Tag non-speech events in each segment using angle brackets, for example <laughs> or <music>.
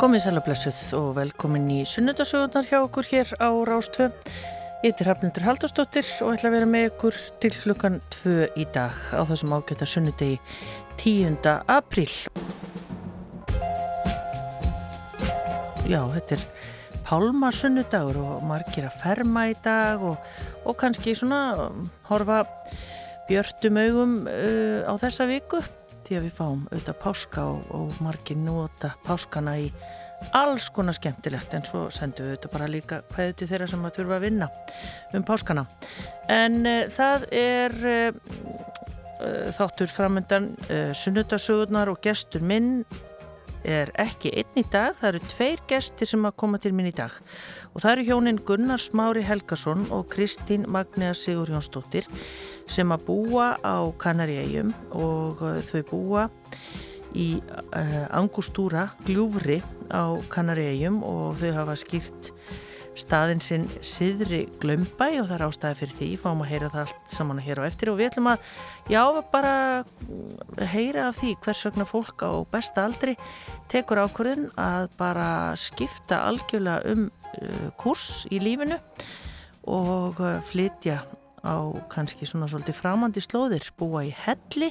Komið sælablessuð og velkomin í sunnudasögurnar hjá okkur hér á Rástvö. Ég heitir Hafnildur Haldarsdóttir og ætla að vera með ykkur til klukkan 2 í dag á þessum ágæta sunnudegi 10. apríl. Já, þetta er pálma sunnudagur og margir að ferma í dag og, og kannski svona horfa björtum augum uh, á þessa viku því að við fáum auðvitað páska og, og margir nota páskana í alls konar skemmtilegt en svo sendum við auðvitað bara líka hvaðið til þeirra sem að þurfa að vinna um páskana. En uh, það er uh, þáttur framöndan sunnudasögurnar og gestur minn er ekki einn í dag, það eru tveir gestir sem að koma til minn í dag. Og það eru hjónin Gunnar Smári Helgason og Kristín Magnea Sigur Jónsdóttir sem að búa á Kanaríægjum og uh, þau búa í uh, Angustúra gljúfri á Kanaríægjum og þau hafa skýrt staðin sinn Siðri Glömbæ og það er ástæði fyrir því, fáum að heyra það allt saman að heyra á eftir og við ætlum að já, bara heyra af því hvers vegna fólk á besta aldri tekur ákvörðin að bara skipta algjörlega um uh, kurs í lífinu og flytja á kannski svona svolítið framandi slóðir, búa í helli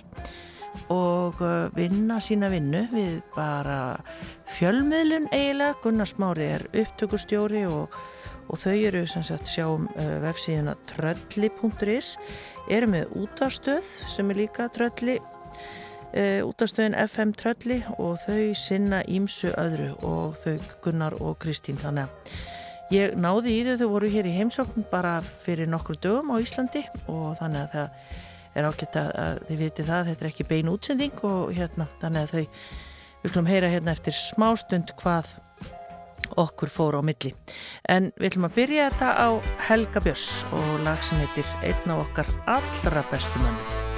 og uh, vinna sína vinnu við bara fjölmiðlun eiginlega, Gunnar Smári er upptökustjóri og, og þau eru sem sagt sjáum uh, vefsíðuna trölli.is eru með útastöð sem er líka trölli uh, útastöðin FM trölli og þau sinna ímsu öðru og þau Gunnar og Kristín þannig að Ég náði í þau, þau voru hér í heimsókn bara fyrir nokkru dögum á Íslandi og þannig að það er ágætt að, þið viti það, þetta er ekki bein útsending og hérna, þannig að þau við klum heyra hérna eftir smástund hvað okkur fór á milli. En við ætlum að byrja þetta á Helga Björns og lag sem heitir einn á okkar allra bestu mönnum.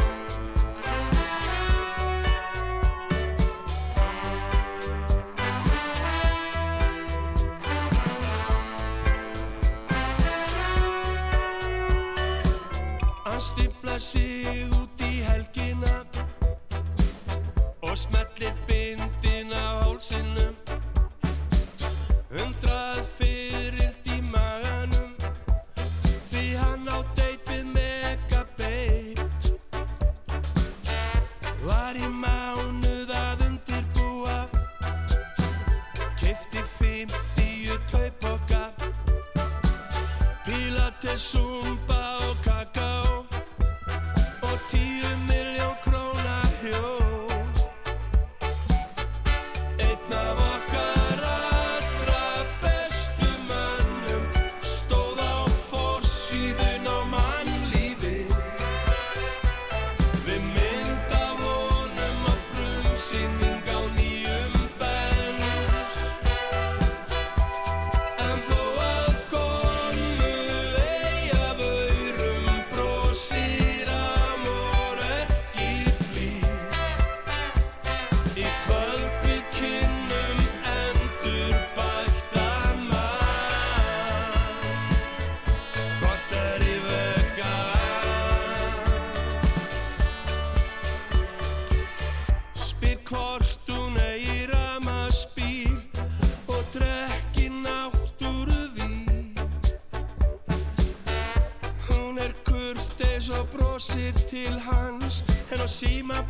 Á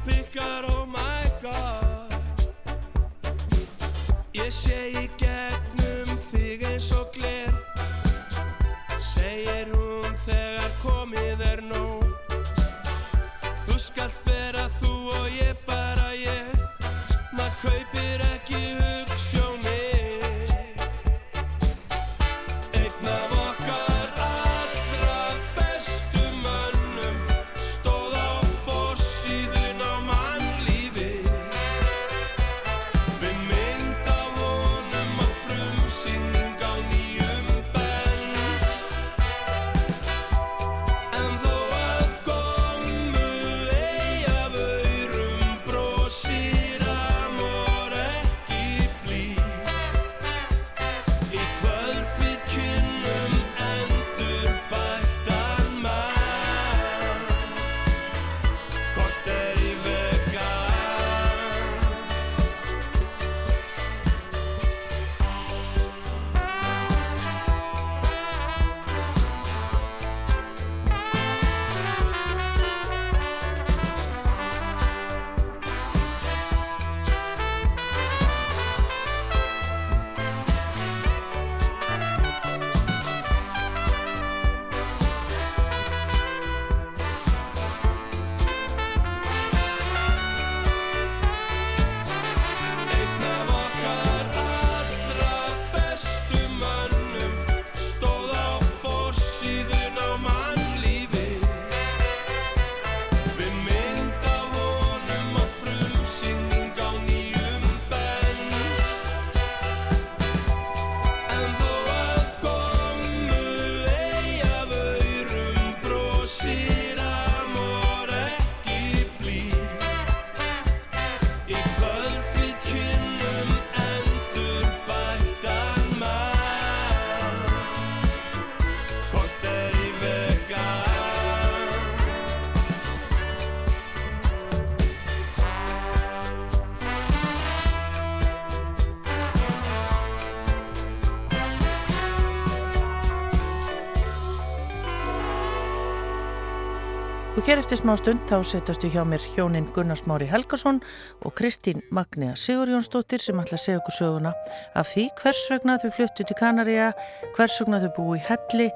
Og hér eftir smá stund þá setjastu hjá mér hjónin Gunnarsmári Helgason og Kristín Magnea Sigurjónsdóttir sem ætla að segja okkur söguna af því hvers vegna þau fluttu til Kanaríja, hvers vegna þau búi í helli,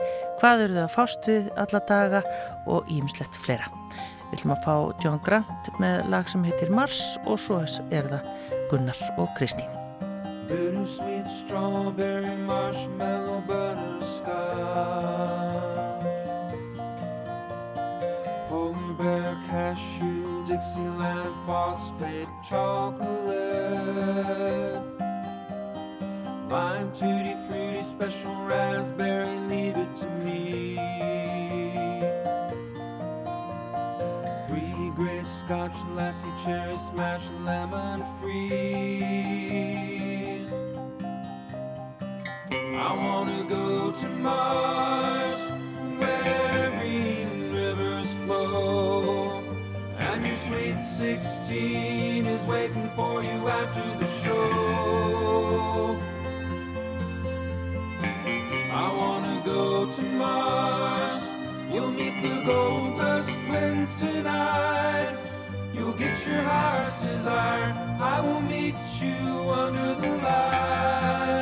hvað eru þau að fást við alla daga og ímislegt fleira. Við ætlum að fá John Grant með lag sem heitir Mars og svo er það Gunnar og Kristín. Bittersweet strawberry marshmallow butterscotch Bear cashew, Dixieland phosphate chocolate. Lime tutti fruity special raspberry, leave it to me. Three gray scotch, lassie cherry smash, lemon freeze. I wanna go to Mars sweet 16 is waiting for you after the show. I wanna go to Mars. You'll meet the gold dust twins tonight. You'll get your heart's desire. I will meet you under the lights.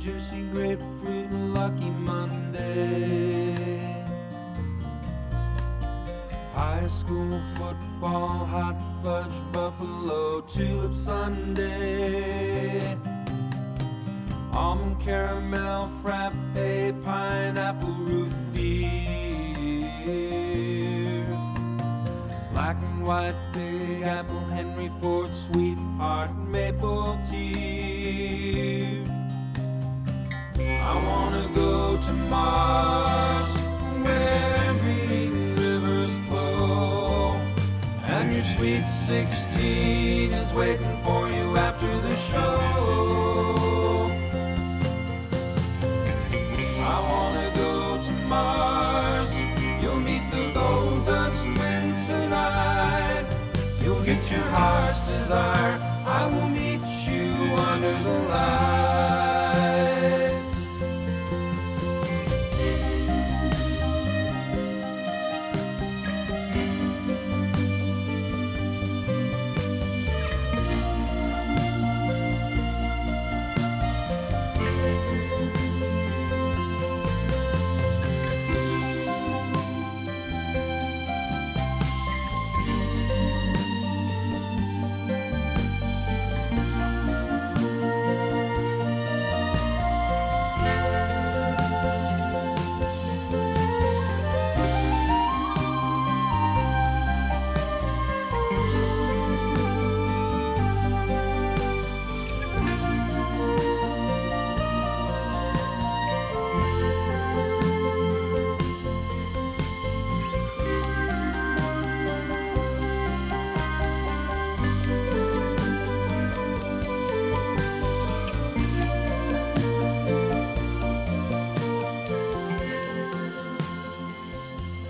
Juicy grapefruit, lucky Monday. High school football, hot fudge, buffalo, tulip Sunday. Almond caramel, frappe, pineapple root beer. Black and white, big apple, Henry Ford, sweetheart, maple tea. Sweet 16 is waiting for you after the show. I wanna go to Mars. You'll meet the gold dust twins tonight. You'll get your heart's desire. I will meet you under the lights.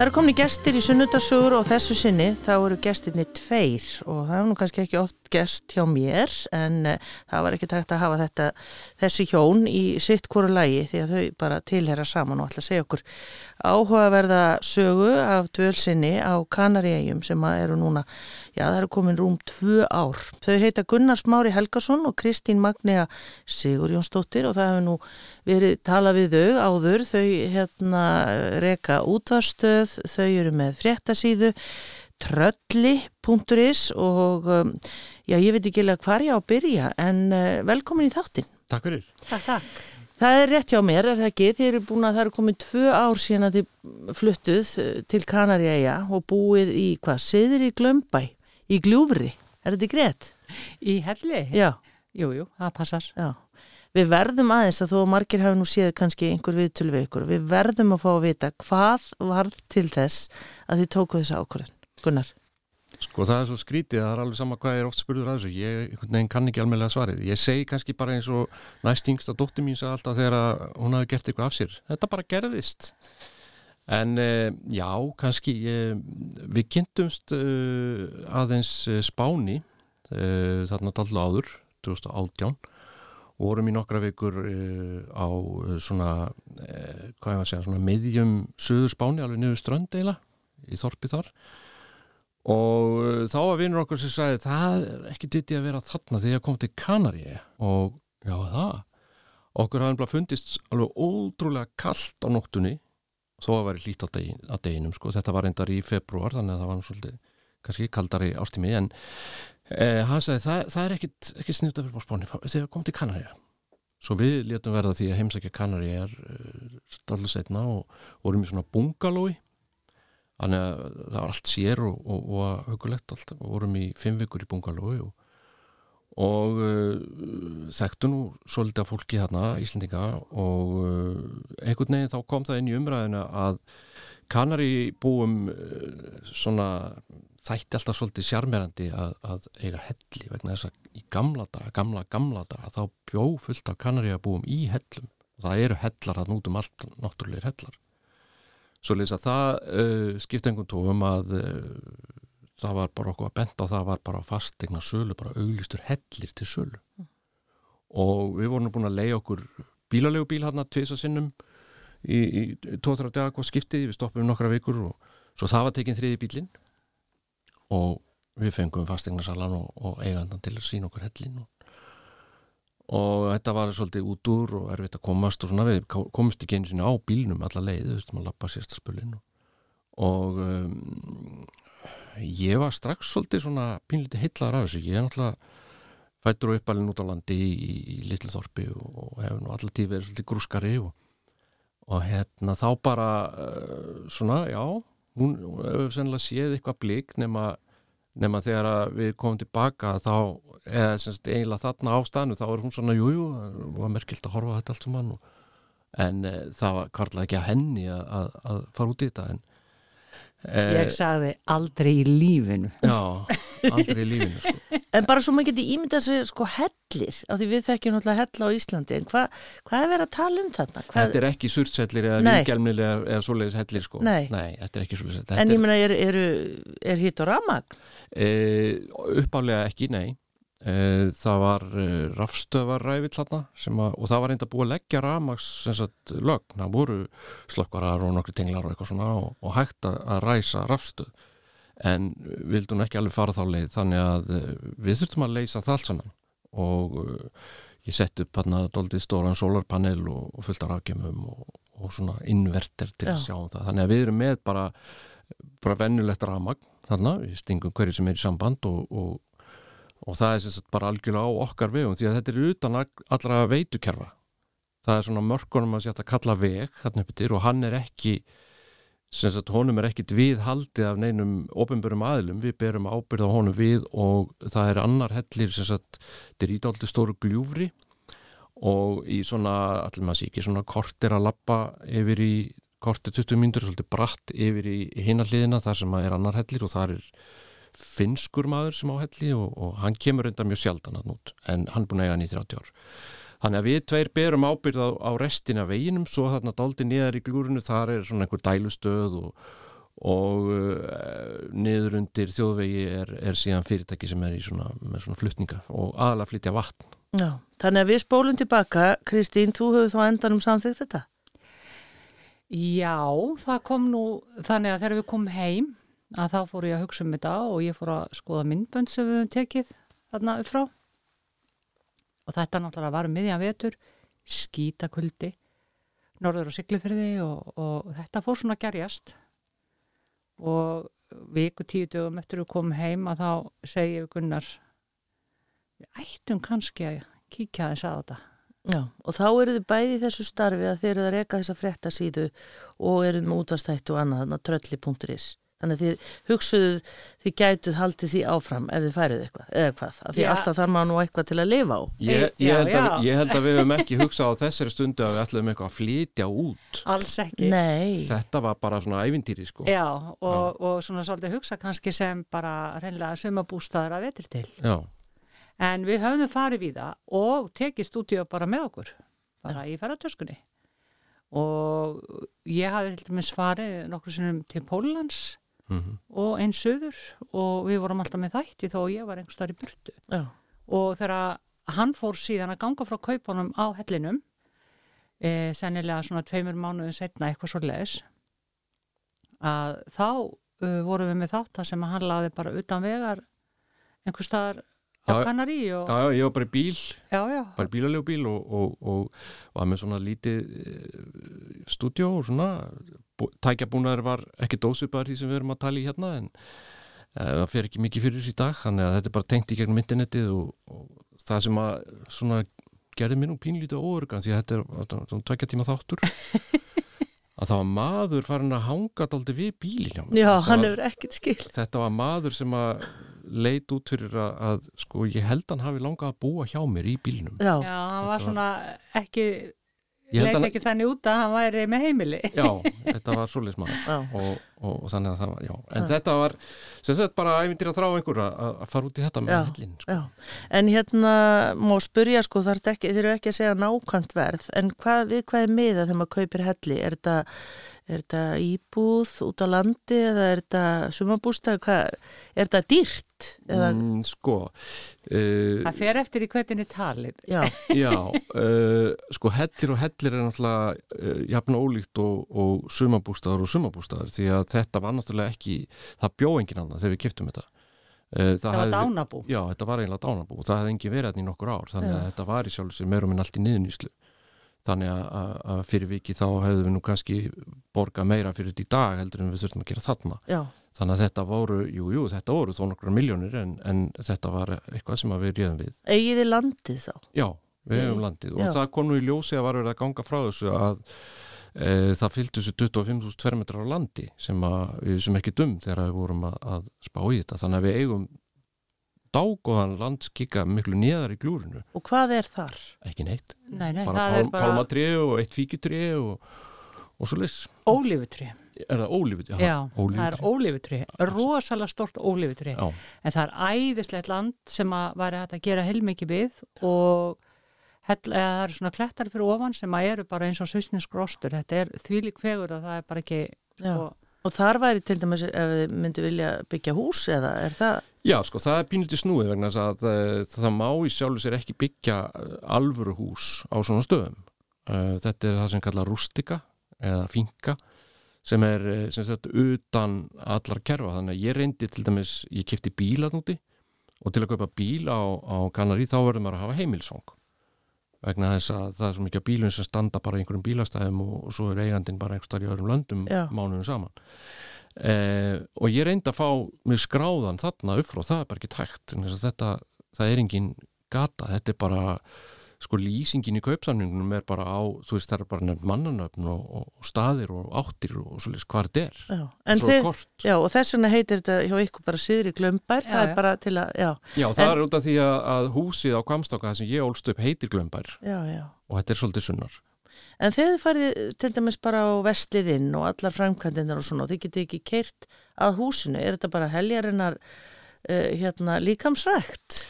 Það eru komni gestir í sunnudarsögur og þessu sinni þá eru gestirni tveir og það er nú kannski ekki oft gest hjá mér en uh, það var ekki takt að hafa þetta, þessi hjón í sitt hvoru lagi því að þau bara tilhera saman og ætla að segja okkur áhugaverða sögu af dvölsinni á Kanaríægjum sem eru núna, já það eru komin rúm tvö ár. Þau heita Gunnar Smári Helgason og Kristín Magnea Sigurjónsdóttir og það hefur nú verið talað við þau áður, þau hérna reka útvarstöð, þau eru með fréttasíðu trölli.is og um, já, ég veit ekki alveg hvar ég á að byrja en uh, velkomin í þáttin. Takk fyrir. Takk, takk. Það er rétt hjá mér, er það ekki? Þið eru búin að það eru komin tvö ár síðan að þið fluttuð uh, til Kanaríæja og búið í hvað? Siður í Glömbæ, í Gljúfri. Er þetta rétt? Í helli? Já, Jú, jú, það passar. já. Við verðum aðeins að þó að margir hafi nú séð kannski einhver viðtölu við ykkur. Við verðum að fá að vita hvað varð til þess að þið tókuð þessu ákvörðun. Gunnar. Sko það er svo skrítið, það er alveg sama hvað er oft spurður að þessu, ég veginn kann ekki alveg svarið, ég segi kannski bara eins og næstingsta dóttir mín sagði alltaf þegar að hún hafi gert eitthvað af sér, þetta bara gerðist en uh, já, kannski uh, við kynntumst uh, aðeins spáni þarna tallu áður 2018 og vorum í nokkra vikur á svona hvað ég var að segja, svona miðjum söður spáni, alveg niður strönd eila í þorpi þar. Og þá var vinnur okkur sem sagði það er ekki ditti að vera þarna þegar ég kom til Kanari og já það. Okkur hafði bara fundist alveg ótrúlega kallt á nóttunni þó að vera lít á, degin, á deginum sko. þetta var reyndar í februar þannig að það var svolítið kannski kaldari ástími en eh, hann sagði það, það er ekkit, ekkit sniðt að vera á spáni. Þegar kom til Kanari svo við letum verða því að heimsækja Kanari er uh, stallu setna og vorum í svona bungalói. Þannig að það var allt sér og, og, og hugulegt allt. Og vorum í fimm vikur í bungalói og, og uh, þekktu nú svolítið af fólki þarna, Íslendinga og uh, einhvern veginn þá kom það inn í umræðina að Kanari búum uh, svona þætti alltaf svolítið sjarmerandi að, að eiga helli vegna þess að í gamla dag, gamla, gamla dag þá bjó fullt af Kanari að búum í hellum. Og það eru hellar að nútum allt náttúrulegir hellar. Svo lýs að það skipta einhvern tóum að það var bara okkur að benda og það var bara fastegna sölu, bara auglistur hellir til sölu. Og við vorum búin að leiða okkur bílalegu bíl hann að tvisa sinnum í, í tóþra daga hvað skiptið, við stoppum nokkra vikur og svo það var tekinn þriði bílinn og við fengum fastegna salan og, og eigandan til að sína okkur hellin og og þetta var svolítið út úr og erfitt að komast og svona. Við komist ekki einu sinni á bílnum alla leið, þú veist, maður lappa sérstaspölin og, og um, ég var strax svolítið svona pínlítið heitlaður af þessu, ég er náttúrulega fættur og uppalinn út á landi í, í, í Littleþorpi og, og hefur nú alltaf tíð verið svolítið grúskari og, og hérna þá bara uh, svona, já hún hefur sennilega séð eitthvað blík nema nema þegar við komum tilbaka þá eða semst eiginlega þarna ástæðinu þá er hún svona jújú, það var merkilt að horfa þetta allt sem hann en e, það var kvarlega ekki að henni að, að, að fara út í þetta en Ég sagði aldrei í lífinu. Já, aldrei í lífinu sko. <laughs> En bara svo maður geti ímyndað sér sko hellir, af því við þekkjum náttúrulega hella á Íslandi, en hva, hvað er verið að tala um þarna? Hvað, Þetta er ekki surtsellir eða Nei. vilgelmir eða, eða svoleiðis hellir sko. Nei. þetta er ekki svoleiðis þetta en ég er, meina, er, er, er hitt og ramag? e, uppálega ekki, nei það var e, rafstöðvarræfill að, og það var reynda búið að leggja ramags sagt lögn, það voru slökkvarar og nokkru tenglar og eitthvað svona og, og hægt að, að ræsa rafstöð. En vildum ekki alveg fara þá leið þannig að e, við þurftum að leysa það allt saman. Og ég sett upp hann að doldið stóran solarpanel og, og fullt af rafgemum og, og svona inverter til að Já. sjá um það. Þannig að við erum með bara bara vennulegt ramagn þarna, við stingum hverju sem er í samband og, og, það er sem sagt bara algjörlega á okkar vegum því að þetta er utan all- allra veitukerfa. Það er svona mörkunum að setja að kalla veg þarna upp yfir og hann er ekki sem sagt honum er ekkit við haldið af neinum ofinbörum aðilum, við berum ábyrð á honum við og það er annar hellir sem sagt, þetta er ídáldi stóru gljúfri og í svona, allir maður sé ekki svona kortir að lappa yfir í kortir 20 mínútur, svolítið bratt yfir í hinna hliðina þar sem að er annar hellir og þar er finskur maður sem á helli og, og hann kemur enda mjög sjaldan að nút en hann er búin að eiga hann í 30 ár Þannig að við tveir berum ábyrð á, á restina veginum, svo þarna daldi niðar í glúrinu, þar er svona einhver dælustöð og, og uh, niður undir þjóðvegi er, er síðan fyrirtæki sem er í svona, með svona flutninga og aðalega flytja vatn. Já, þannig að við spólum tilbaka, Kristín, þú hefur þá endanum samþýgt þetta? Já, það kom nú, þannig að þegar við komum heim að þá fór ég að hugsa um þetta og ég fór að skoða myndbönd sem við höfum tekið þarna upp frá. Og þetta náttúrulega var um miðjan vetur, skítakuldi, norður og siglufyrði og, og þetta fór svona að gerjast. Og viku tíu dögum eftir við komum heim að þá segi ég við Gunnar, við ættum kannski að kíkja þess að þetta. Já, og þá eru þið bæði í þessu starfi að þeir eru að reka þessa fréttasíðu og eru með útvastættu og annað, þannig að trölli.is. Þannig að þið hugsuðu, þið gætuð haldið því áfram ef þið færið eitthvað, eða hvað. Af því Já. alltaf þarf maður nú eitthvað til að lifa á. Ég, ég, Já, held að, ég held að við höfum ekki hugsað á þessari stundu að við ætlum eitthvað að flytja út. alls ekki Nei. Þetta var bara svona ævintýri sko. Já, og, og svona svolítið hugsa kannski sem bara reynlega sumabústaðar að vetri til Já, en við höfðum farið við það og tekið stúdíu bara með okkur bara í ferðartöskunni og ég hafði til dæmis farið nokkur sinnum til Póllands mhm, og eins söður og við vorum alltaf með þætti þó að ég var einhvers þar í burtu Já. og þegar hann fór síðan að ganga frá kaupunum á hellinum e, sennilega svona tveimur mánuðin setna eitthvað svo leis að þá uh, vorum við með þátt þar sem að hann laði bara utan vegar einhver staðar á Já, Kanari og já, já, ég var bara í bíl, já, já, bara í bílalegu bíl og, og, og var með svona lítið stúdjó og svona. Bú- tækjabúnaður var ekki dósvipaður því sem við erum að tala í hérna en eh, það fer ekki mikið fyrir þessu í dag þannig að þetta er bara tengt í gegnum internetið og, og það sem að svona gerði mér nú pínlítið óörgan því að þetta er svona tvekja tíma þáttur <laughs> að það var maður farin að hanga dálítið við bílinn hjá mér. Já, Þetta hann var- hefur ekkert skil. þetta var maður sem að leit út fyrir að, að sko ég held hann hafi langað að búa hjá mér í bílnum. Já, já, hann var svona ekki, Ég held leit ekki þannig út að hann væri með heimili. Já, <laughs> þetta var svoleiðis maður. Já, og, og, og þannig að það var, já en þetta var, sem sagt bara æfintir að þrá einhver að, fara út í þetta með Já, hellin sko. En hérna má spurja sko, ekki, þeir eru ekki að segja nákvæmt verð, en hvað, við hvað er miða þegar maður kaupir helli? Er þetta, er þetta íbúð út á landi eða er þetta sumabústað? Er þetta dýrt? Eða, mm, sko uh, það fer eftir í hvernig talið. Já, <laughs> já uh, sko hellir og hellir er náttúrulega uh, jafn ólíkt og, og sumabústaður og sumabústaður því að þetta var náttúrulega ekki það bjó engin annað þegar við kiptum þetta. Uh, það var dánabú Já, þetta var eiginlega dánabú og það hefði engin verið hérna í nokkur ár þannig að þetta var í sjálf sér meira minn allt í niðurnýslu þannig að, að, fyrir viki þá hefðum við nú kannski borgað meira fyrir þetta í dag heldur en við þurftum að gera þarna já, þannig að þetta voru, jú, jú, þetta voru þó nokkra miljónir en, en þetta var eitthvað sem við réðum við eigið þið landið þá? Já, við hefum landið og já. það kom nú í ljósi að var verið að ganga frá þessu að e, það fylgdu þessu 25.000 tverrmetrar á landi sem að sem ekki dum þegar við vorum að, að spá í þetta þannig að við eigum dágóðan landskika miklu neðar í glúrinu Og hvað er þar? ekki neitt, nei, nei, bara, pál, bara pálmatri og eitt fíkutri og, og svo leys ólífutri er það ólífut? Já, það er ólífutri, rosalega stort ólífutri Já, en það er æðislegt land sem að væri hægt að gera heilmikið við og hell, eða, það eru svona klettar fyrir ofan sem að eru bara eins og svisnisk rostur þetta er þvílík fegur að það er bara ekki Já. og, Og þar væri til dæmis ef þið myndi vilja byggja hús eða er það? Já, sko, það er pínlítið snúið vegna að uh, það má í sjálfu sér ekki byggja uh, alvöru hús á svona stöðum. Uh, þetta er það sem kalla rústika eða finka sem er sem sagt, utan allar kerfa. Þannig að ég reyndi til dæmis, ég kipti bíla núti og til að kaupa bíl á, á Kanari þá verður maður að hafa heimilsfang vegna þess að það er svo mikið af bílum sem standa bara í einhverjum bílastæðum og, og svo er eigandinn bara einhverstað í öðrum löndum Já. mánuðum saman eh, og ég reyndi að fá mig skráðan þarna upp frá, það er bara ekki tækt þetta, það er engin gata, þetta er bara sko lýsingin í kaupsamningunum er bara á þú veist það er bara nefn mannanöfn og, og, og staðir og áttir og svo lýst hvað þetta er Já, en þið, já, og þess vegna heitir þetta hjá ykkur bara Syðri Glömbær, Já, það já. er bara til að, já, Já, það En- er út af því að, að húsið á Kvamstáka sem ég ólst upp heitir Glömbær já, já. og þetta er svolítið sunnar En þegar þið farið til dæmis bara á vestliðinn og allar framkvæmdinnar og svona og þið getið ekki keirt að húsinu, er þetta bara heljarinnar uh, hérna, líkamsrækt?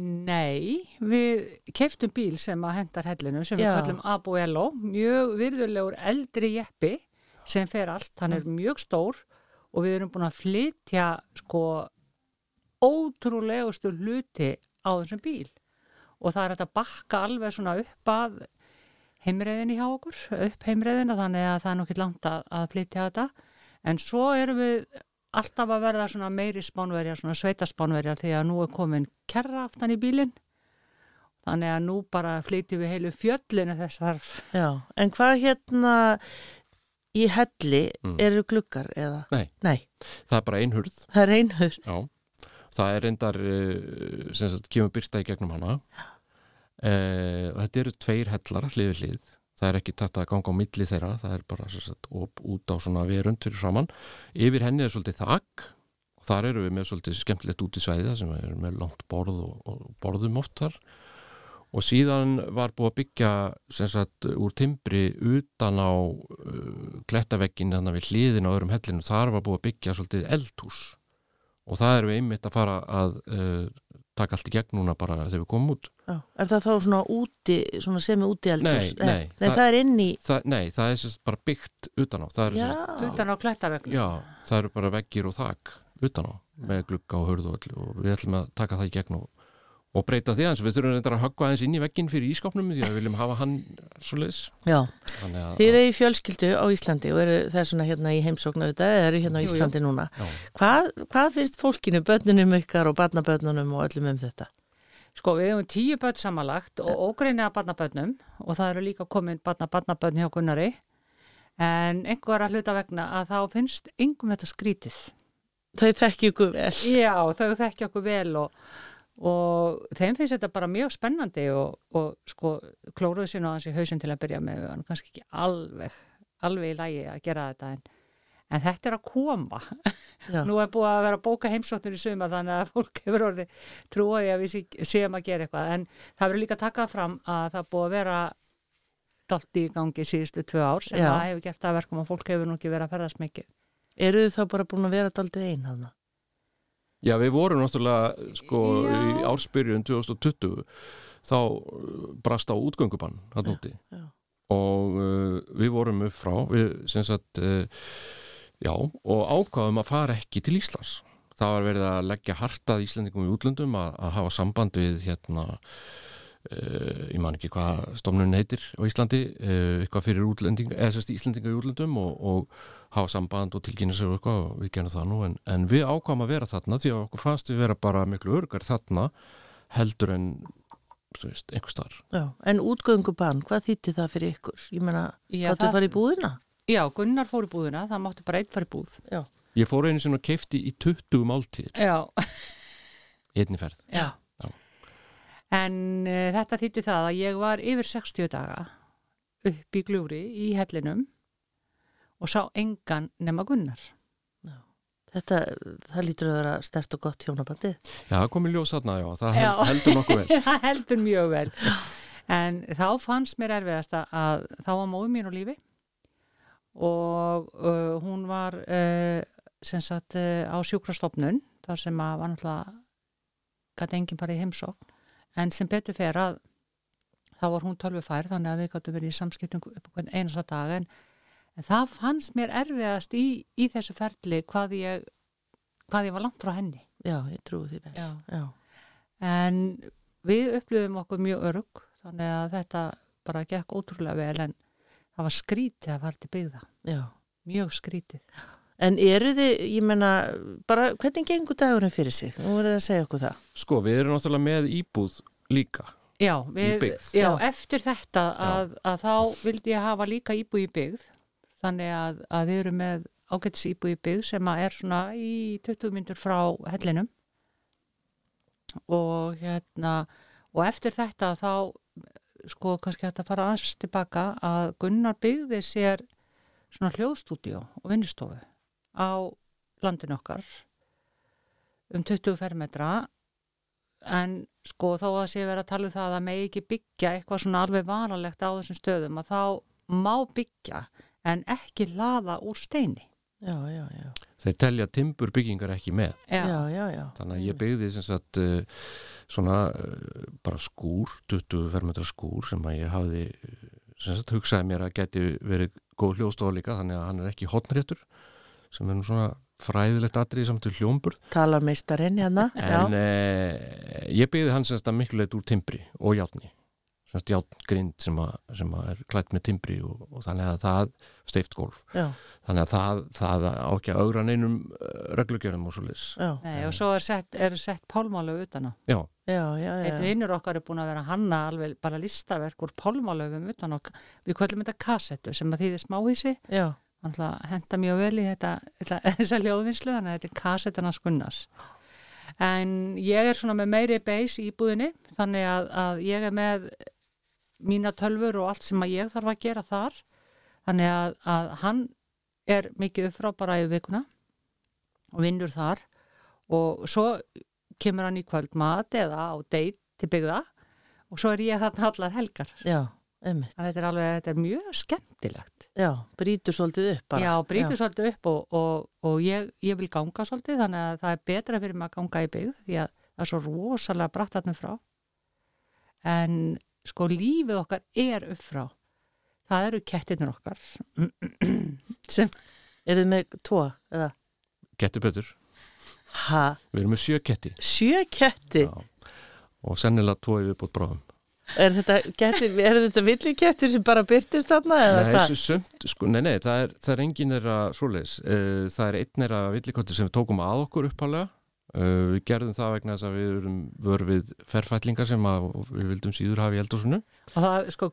Nei, við keiftum bíl sem að hendar hellinu sem við Já. kallum Abuelo, mjög virðulegur eldri jeppi sem fer allt, hann er mjög stór og við erum búin að flytja sko ótrúlegustu hluti á þessum bíl. Og það er að bakka alveg svona upp að heimreiðinni hjá okkur, upp heimreiðina þannig að það er nokkið langt að, að flytja þetta. En svo erum við alltaf að verða svona meiri spánverjar, svona sveitaspánverjar því að nú er komin kerra aftan í bílinn þannig að nú bara flytjum við heilu fjöllinu þess þarf Já, en hvað hérna í helli Mm. eru gluggar eða? Nei. Nei, það er bara einhurð það er einhur. Já, það er reyndar uh, sem sagt, kemur byrta í gegnum hana uh, og þetta eru tveir hellar hlið við hlið það er ekki tætt að ganga á milli þeirra það er bara sagt, op, út á svona verund fyrir framann, yfir henni er svolítið þakk og þar eru við með svolítið skemmtilegt út í svæða sem er með langt borð og, og borðum oft þar. Og síðan var búið að byggja sagt úr timbri utan á uh, klettaveggin þannig við hliðin á öðrum hellinu þar var búið að byggja svolítið eldhús. Og það erum við einmitt að fara að uh, taka allt í gegn núna bara þegar við komum út Já. Er það þá svona úti, svona semi úti eldhús? Nei, nei, Nei, það, það- er inn í, það, Nei, það er sem bara byggt utan á sem utan á klettavegnu. já, það eru bara veggir og þak utan á með glugga og hörðu og öllu og við ætlum að taka það í gegn og, og breyta því aðeins, við þurfum reyndar að höggva aðeins inn í veggin fyrir ískapnum því að við viljum hafa hann þannig að, Þið eru í fjölskyldu á Íslandi og eru þessuna hérna í heimsóknu auðvitað, eða eru hérna á Jú, jú. Íslandi núna. já, Hvað, hvað finnst fólkinu, börnunum ykkar og barnabörnunum og öllum um þetta? Sko, við hefum tíu börn samanlagt og ógreinlega barnabörnum og það eru líka komin barna, barnabörn hjá Gunnari en einhver að hluta vegna að þá finnst yngum þetta skrítið. Þau þekki ykkur vel. Já, þau þekki okkur vel og, og þeim finnst þetta bara mjög spennandi og, og sko klóruðu sér nú aðeins í hausinn til að byrja með hann kannski ekki alveg, alveg í lægi að gera þetta en, en þetta er að koma. Nú er búið að vera að bóka heimsóknir í suma þannig að fólk hefur orðið trúaði að við sé- séum að gera eitthvað en það verður líka að taka fram að það búið að vera dalt í gangi síðustu tvö ár sem Já. það hefur gert að verkum að fólk hefur nú ekki verið að ferðast mikið. Eru þið þá bara búin að vera daldið einn hana? Já, við vorum náttúrulega sko Já. í ársbyrjun 2020 þá uh, brast á útgöngubann hann úti já. og uh, við vorum upp frá við sem sagt uh, já, og ákvaðum að fara ekki til Íslands það var verið að leggja hartað Íslandingum í útlöndum að, að hafa samband við hérna uh, ég man ekki hvað stofnun heitir á Íslandi, uh, eitthvað fyrir útlending, eða sérst Íslandinga í útlöndum og, og hafa samband og tilkynna sér og eitthvað og við gerum það nú en, en við ákvaðum að vera þarna því að okkur fannst við vera bara miklu örgar þarna heldur en þú veist, einhver staðar Já, en útgöngubann, hvað þýtti það fyrir ykkur? Ég meina, Já, gáttu það- að fara í búðina? Já, Gunnar fór í búðina, það mátti bara einn fara í búð. Já. Ég fór einu sinni og keifti í 20 máltíðir Já, einni ferð. Já. Já. En uh, þetta þýtti það að ég var yfir 60 daga upp í gljúri í hellinum og sá engan nema Gunnar. Þetta, það lítur að vera stert og gott hjónabandið. Já, það kom í ljós þarna, já, það Já. held, heldur nokkuð vel. <laughs> það heldur mjög vel. En þá fannst mér erfiðast að þá var móðu mín á lífi og uh, hún var uh, sem sagt uh, á sjúkrastofnun þar sem að var náttúrulega gæti enginn bara í heimsókn en sem betur fer að þá var hún tölvufær þannig að við gætu verið í samskiptum einasta dag en, en það fannst mér erfiðast í, í þessu ferli hvað ég hvað ég var langt frá henni Já, ég trúi því vel. Já. Já. en við upplifum okkur mjög örug þannig að þetta bara gekk ótrúlega vel en það var skrítið að fara til byggða Já. mjög skrítið En eru þið, ég menna, bara hvernig gengur dagurinn fyrir sig? Nú verður að segja okkur það. Sko, við erum náttúrulega með íbúð líka. já, við, byggð. já, Já. eftir þetta að, að þá vildi ég hafa líka íbúi í byggð þannig að, að við erum með ágætis íbúi í byggð sem er svona í 20 myndur frá hellinum og hérna og eftir þetta þá sko kannski hægt að fara aðeins tilbaka að Gunnar byggði sér svona hljóðstúdíu og vinnustofu á landinu okkar um 20 fermetra en sko þó að sé verið að tala um það að megi ekki byggja eitthvað svona alveg vanalegt á þessum stöðum að þá má byggja en ekki laða úr steini Já, já, já. Þeir telja timbur byggingar ekki með. Já, já, já. Þannig að ég byggði sem sagt uh, svona uh, bara skúr, 20 fermetra skúr sem að ég hafði sem sagt hugsaði mér að geti verið góð hljóðstofa líka þannig að hann er ekki hotnréttur sem er nú svona fræðilegt atrið samt til hljómburð. Talar meistarinn hérna. en uh, ég byggði sagt að miklu leitt úr timbri og játni játngrind sem, sem er klætt með timbri og, og þannig að það steift golf Já, þannig að það, það á ekki að augra neinum uh, reglugjörnum og svo lis og svo er sett, sett pálmálöf utan á. Já, já, Einn vinnur okkar er búin að vera hanna alveg bara listaverk úr pálmálöfum utan og við kvöldum þetta kassettu sem að þýðir smáhísi Já, hann henda mjög vel í þetta, <laughs> þessa ljóðvinnslu, þannig að þetta er kassettana skunnars en ég er svona með meiri beis í búðinni þannig að, að ég er með mína tölfur og allt sem að ég þarf að gera þar. Þannig að, að hann er mikið upp frá bara í vikuna og vinnur þar. Og svo kemur hann í kvöldmat eða á deit til byggða og svo er ég þarna allar helgar. Já, þetta er alveg, þetta er mjög skemmtilegt Já, brýtur svolítið upp bara. Já, brýtur svolítið upp og, og, og ég, ég vil ganga svolítið þannig að það er betra fyrir mig að ganga í byggð því að það er svo rosalega brattarnum frá en sko lífið okkar er upp frá það eru kettirnir okkar <clears throat> sem Er þið með tvo? Eða? Gettu betur. Ha? Við erum með sjö ketti Sjö ketti? Já. og sennilega tvo yfir bútt bráðum. Er þetta, kettir, er þetta villikettir sem bara byrtist þarna eða Nei, hvað? þessu sumt, sko, nei, nei, það er, það er engin er að svoleiðis. Uh, það er einn er að villikottir sem við tókum að okkur upphálega. Uh, við gerðum það vegna þess að við erum vörfið ferfætlingar sem að við vildum síður hafa í eldhúsinu. og það sko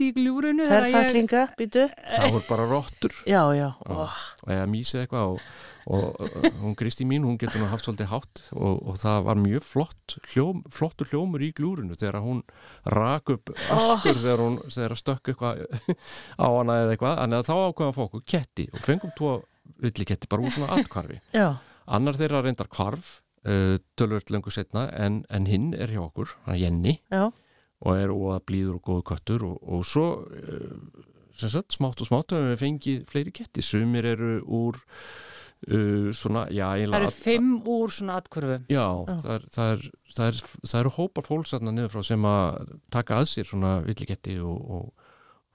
glumdi í gljúrunu þegar ég- býtu? Það voru bara rottur Já, já. Oh, og eða mísið eitthvað og, og uh, hún Kristi mín, hún getur nú haft svolítið hátt og, og það var mjög flott hljóm, flottur hljómur í glúrinu þegar hún rak upp askur þegar hún þegar stökk eitthvað á hana eða eitthvað, en þá fá okkur ketti og fengum tvo villiketti bara úr svona atkvarfi. <laughs> já, Annar þeirra reyndar kvarf uh, tölvöld lengur setna en, en hinn er hjá okkur, hann er Jenny já. Og er óa blíður og góðu köttur og, og svo sem sagt, smátt og smátt höfum við fengið fleiri ketti, sumir eru úr uh, svona, já, það eru fimm úr svona atkvörfum Já, það, er, það, er, það, er, það eru hópar fólks þarna niður frá sem að taka að sér svona villiketti og, og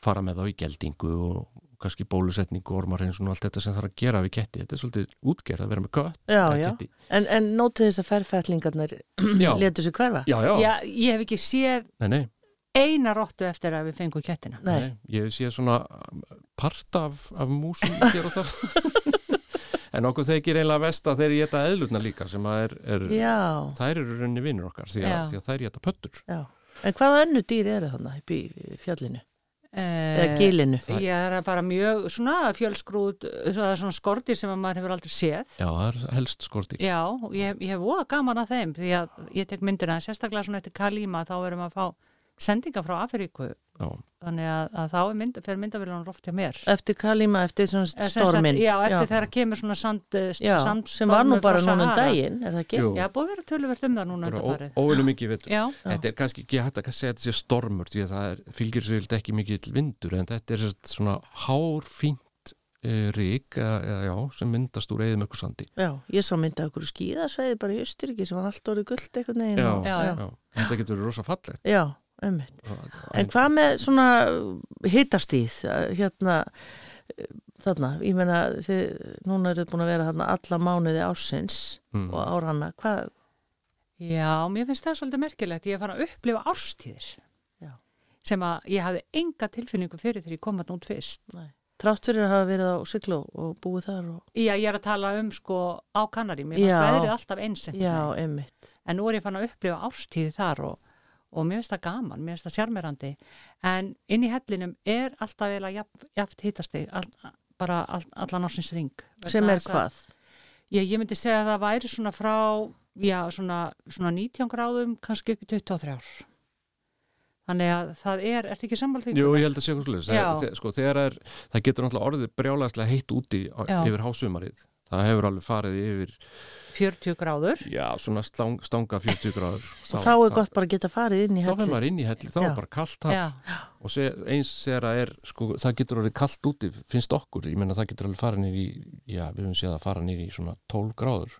fara með þá í geldingu og kannski bólusetningu, ormarheinsun og allt þetta sem þarf að gera við ketti. Þetta er svolítið útgerð að vera með kött. Já, já. En, en nótið þess að ferfætlingarnir <clears throat> Já, letu sér hverfa? já, já. Já, ég hef ekki séð Nei, nei, eina rottu eftir að við fengum kettina Nei. nei, ég sé svona part af, af músum og <laughs> en okkur þekir eiginlega vest að þeir geta eðlutna líka sem að er, er Já, þær eru raunni vinnur okkar því að, því að þær geta pöttur. já. En hvaða önnu dýr eru þannig í fjallinu? Eða Eh, gilinu? Það- Ég er bara mjög svona fjölskrúð, svona, skortir sem að maður hefur aldrei séð. Já, það er helst skorti. Já, og ég, ég hef voða gaman að þeim því að ég tek myndina, sérstaklega svona eftir Kalíma þá erum að fá sendinga frá Afríku Já, þannig að, að þá er mynd, fer myndavillan oft hjá mér. Eftir Kalima, eftir svona stormin? Já, eftir þegar kemur svona sand, eh, Já, sand sem var nú bara núna um daginn, er það ekki? Jú. Já, búið að vera töluvert um það núna óvinni mikið vetur. Já, Þetta er kannski ekki hægt að segja þetta sé stormur því að það er, fylgir vilt ekki mikið vindur en þetta er svona hárfínt e, rík eða, eða já, sem myndast úr eðum ykkur sandi. Já, ég sá myndað okkur skíðasveiði bara í Östuríki sem var allt orðið gullt eitthvað. Já, já, Já, þetta getur verið rosa fallegt. Einmitt. En hvað með svona hitastíð, hérna, þarna, ég meina, þið, núna eru búin að vera þarna alla mánuði ásins mm, og áranna, hvað, Já, mér finnst það svolítið merkilegt. Ég er farin að upplifa árstíðir Já. sem að ég hafði enga tilfinningu fyrir þegar ég kom að nút fyrst. trátt fyrir að hafa verið á Sigló og búið þar og, Já, ég er að tala um sko á Kanari. Mér fannst Já. veðrið alltaf eins. einhvern já, einmitt. En nú er ég fann að upplifa árstíði þar og, og mér finnst það gaman, mér finnst það sjarmerandi. En inn í hellinum er alltaf vel að jaft, jaft hitastig, all, bara all, allan ársins ring. Sem er hvað? Ég, ég myndi segja að það væri svona frá, já, svona, svona 19 gráðum, kannski upp í 23 ár. Þannig að það er, ertu ekki sammála því? jú, ég held að segja hvað Já. sluðis. Sko, er, það getur náttúrulega orðið brjálæðslega heitt úti á, yfir hásumarið. Það hefur alveg farið yfir, 40 gráður. já, svona stang, stanga 40 gráður. Og <laughs> þá er gott bara að geta farið inn í Þá fyrir helli. maður inn í helli, þá Já. er bara kallt og se, eins þegar það er sko, það getur orðið kallt úti, finnst okkur ég menna það getur alveg fara nýr í já, við höfum séð að fara nýr í svona 12 gráður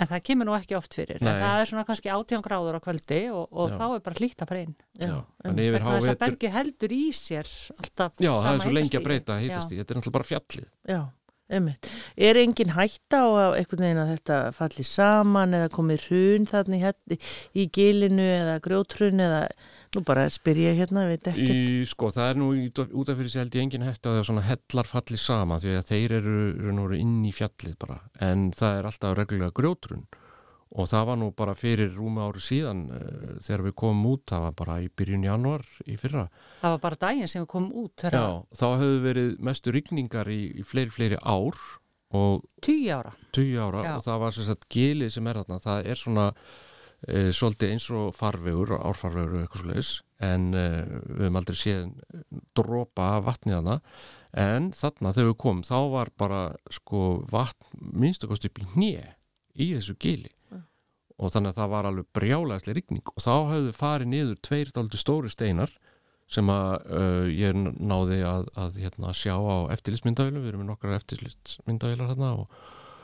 en það kemur nú ekki oft fyrir. Það er svona kannski 18 gráður á kvöldi og, og þá er bara hlýtt að fara inn. Já, þannig yfir Vegna þess að bergi heldur í sér alltaf já, það er svo lengi að breyta Já. heitast í, þetta er náttúrulega bara fjallið Já, einmitt. Er engin hætta á að einhvern veginn að þetta falli saman eða komið hrun þarna í, helli, í gilinu eða grjótrun eða, nú bara spyr ég hérna, veit ekkert. í, sko, það er nú út af fyrir sig held ég engin hægt að það svona hellar falli sama því að þeir eru, eru inn í fjallið bara, en það er alltaf reglulega grjótrun og það var nú bara fyrir rúma ári síðan uh, þegar við komum út, það var bara í byrjun januar í fyrra Það var bara daginn sem við komum út Já, þá hefðu verið mestu rigningar í, í fleiri, fleiri ár 10 ára. 20 ára Já. og það var sem sagt gilið sem er þarna, það er svona e, svolítið eins og farvegur árfarvegur og eitthvað svoleiðis en e, við höfum aldrei séð dropa af vatnið hana en þarna þegar við komum þá var bara sko vatn minnstakost upp í hnið í þessu gili og þannig að það var alveg brjálæðislega rigning. Og þá höfðu farið niður tveir dálítið stóri steinar sem að uh, ég náði að, að hérna, sjá á eftirlitsmyndavílu við erum með nokkrar eftirlitsmyndavílar hérna og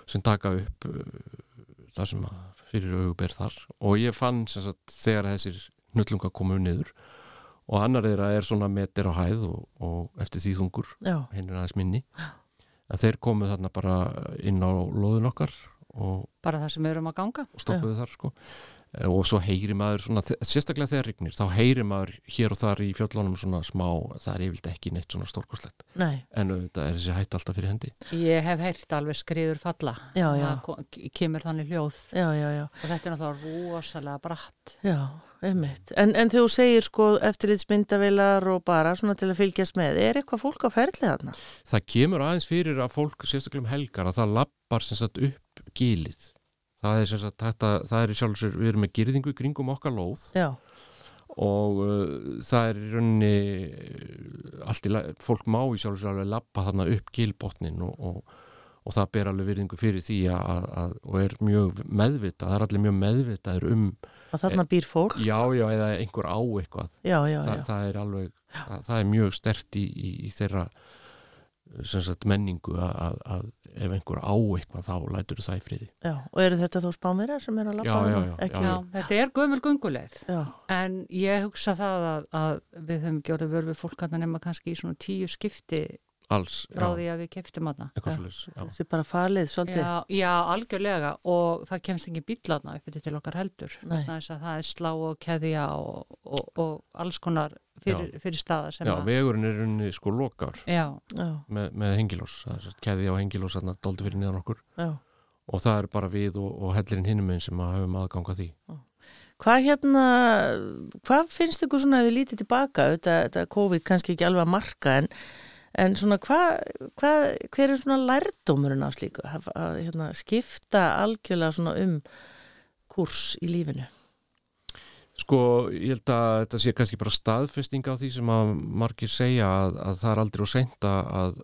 sem taka upp uh, það sem að fyrir auguber þar. Og ég fann sagt þegar þessir hnullunga komu niður og annar þeirra er svona meter á hæð og, og eftir því þungur hinn er aðeins minni en þeir komu þarna bara inn á loðun okkar bara það sem við erum að ganga. og stoppuðu þar sko. Eh, og svo heyri maður svona, sérstaklega þegar rignir, þá heyri maður hér og þar í fjöllunum svona smá, það er yfirlega ekki neitt svona stórkoslegt nei, en auðvitað er þessi hætt alltaf fyrir hendi. Ég hef heyrt alveg skriður falla. Já, já. Kemur þannig hljóð. Já, já, já, og þetta er náttúrulega rosalega bratt. Já, einmitt. En, en þegar þú segir sko eftirlitsmyndavilar og bara svona til að fylgjast með, er eitthvað fólk á ferli þarna? það kemur aðeins fyrir að fólk sérstaklega um helgar að það lappar sem sagt upp gilið það er sem sagt þetta, það er sjálfsögur, við erum með girðingu í kringum okkar lóð Já, og uh, það er í rauninni uh, allt í fólk má í sjálfsögur alveg lappa þarna upp gilbotnin og, og, og það ber alveg virðingu fyrir því að, að, og er mjög meðvitað, það er allir mjög meðvitaður um, að þarna býr fólk? já, já, eða einhver á eitthvað Já, já, Þa, já. það er alveg, það, það er mjög stert í, í, í þeirra sagt menningu að, að, að ef einhver á eitthvað þá lætur það í friði. Já. Og eru þetta þó spámirar sem er að labba Já, já, já, Ekki, Já, þetta er gömul gunguleið já, en ég hugsa það að, að við höfum gjörðu vörð við fólk að nema kannski í svona tíu skipti alls, frá já, því að við keftum já. þessi bara falið svolítið. Já, já, algjörlega. Og það kemst ekki bílarna upp til okkar heldur. Það er slá og keðja og, og, og alls konar fyrir, fyrir staða sem já, að vegurinn er unni sko lokar já, Já, með, með hengilós, er keði á hengilós þarna dóldi fyrir niðan okkur. Já. og það er bara við og, og hellirinn hinum einn sem að höfum aðganga því. Hvað hérna, hvað finnst ykkur svona að þið lítið tilbaka, þetta, þetta COVID kannski ekki alveg að marka en, en svona hvað, hvað, hver er svona lærdómurinn af slíku að, að hérna, skipta algjörlega svona um kurs í lífinu? Sko, ég held að þetta sé kannski bara staðfesting á því sem að margir segja að, að það er aldrei og seint að,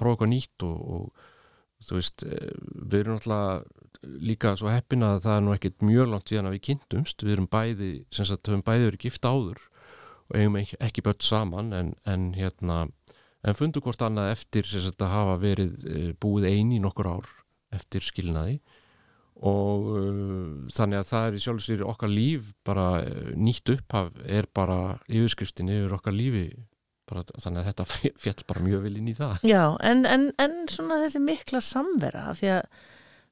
prófa eitthvað nýtt og, og þú veist, eh, við erum náttúrulega líka svo heppin að það er nú ekkert mjög langt síðan að við kynntumst, við erum bæði, sem sagt, höfum bæði verið gift áður og eigum ekki, ekki börn saman en, en hérna, en fundu hvort annað eftir sagt að hafa verið eh, búið eini nokkur ár eftir skilnaði. Og uh, þannig að það er í sjálf sér okkar líf bara uh, nýtt upphaf er bara yfirskriftin yfir okkar lífi. Bara, þannig að þetta fjall bara mjög vel inn í það. Já, en, en, en svona þessi mikla samvera því að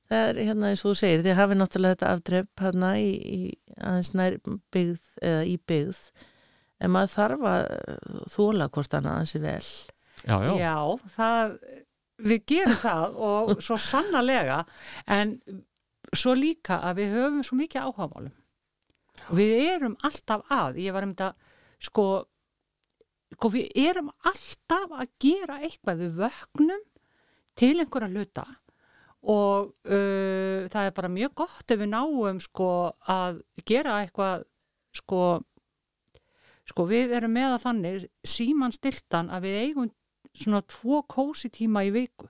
það er hérna eins og þú segir, þið hafið náttúrulega þetta afdrepp hérna í, í aðeins nær byggð eða í byggð en maður þarf að þóla hvort annað ansi vel. Já, já, já það, við gerum það og svo sannarlega en svo líka að við höfum svo mikið áhagamálum og við erum alltaf að ég var um þetta sko, sko við erum alltaf að gera eitthvað við vöknum til einhverja hluta og uh, það er bara mjög gott ef við náum sko að gera eitthvað sko sko við erum með að þannig síman stiltan að við eigum svona tvo kósi tíma í viku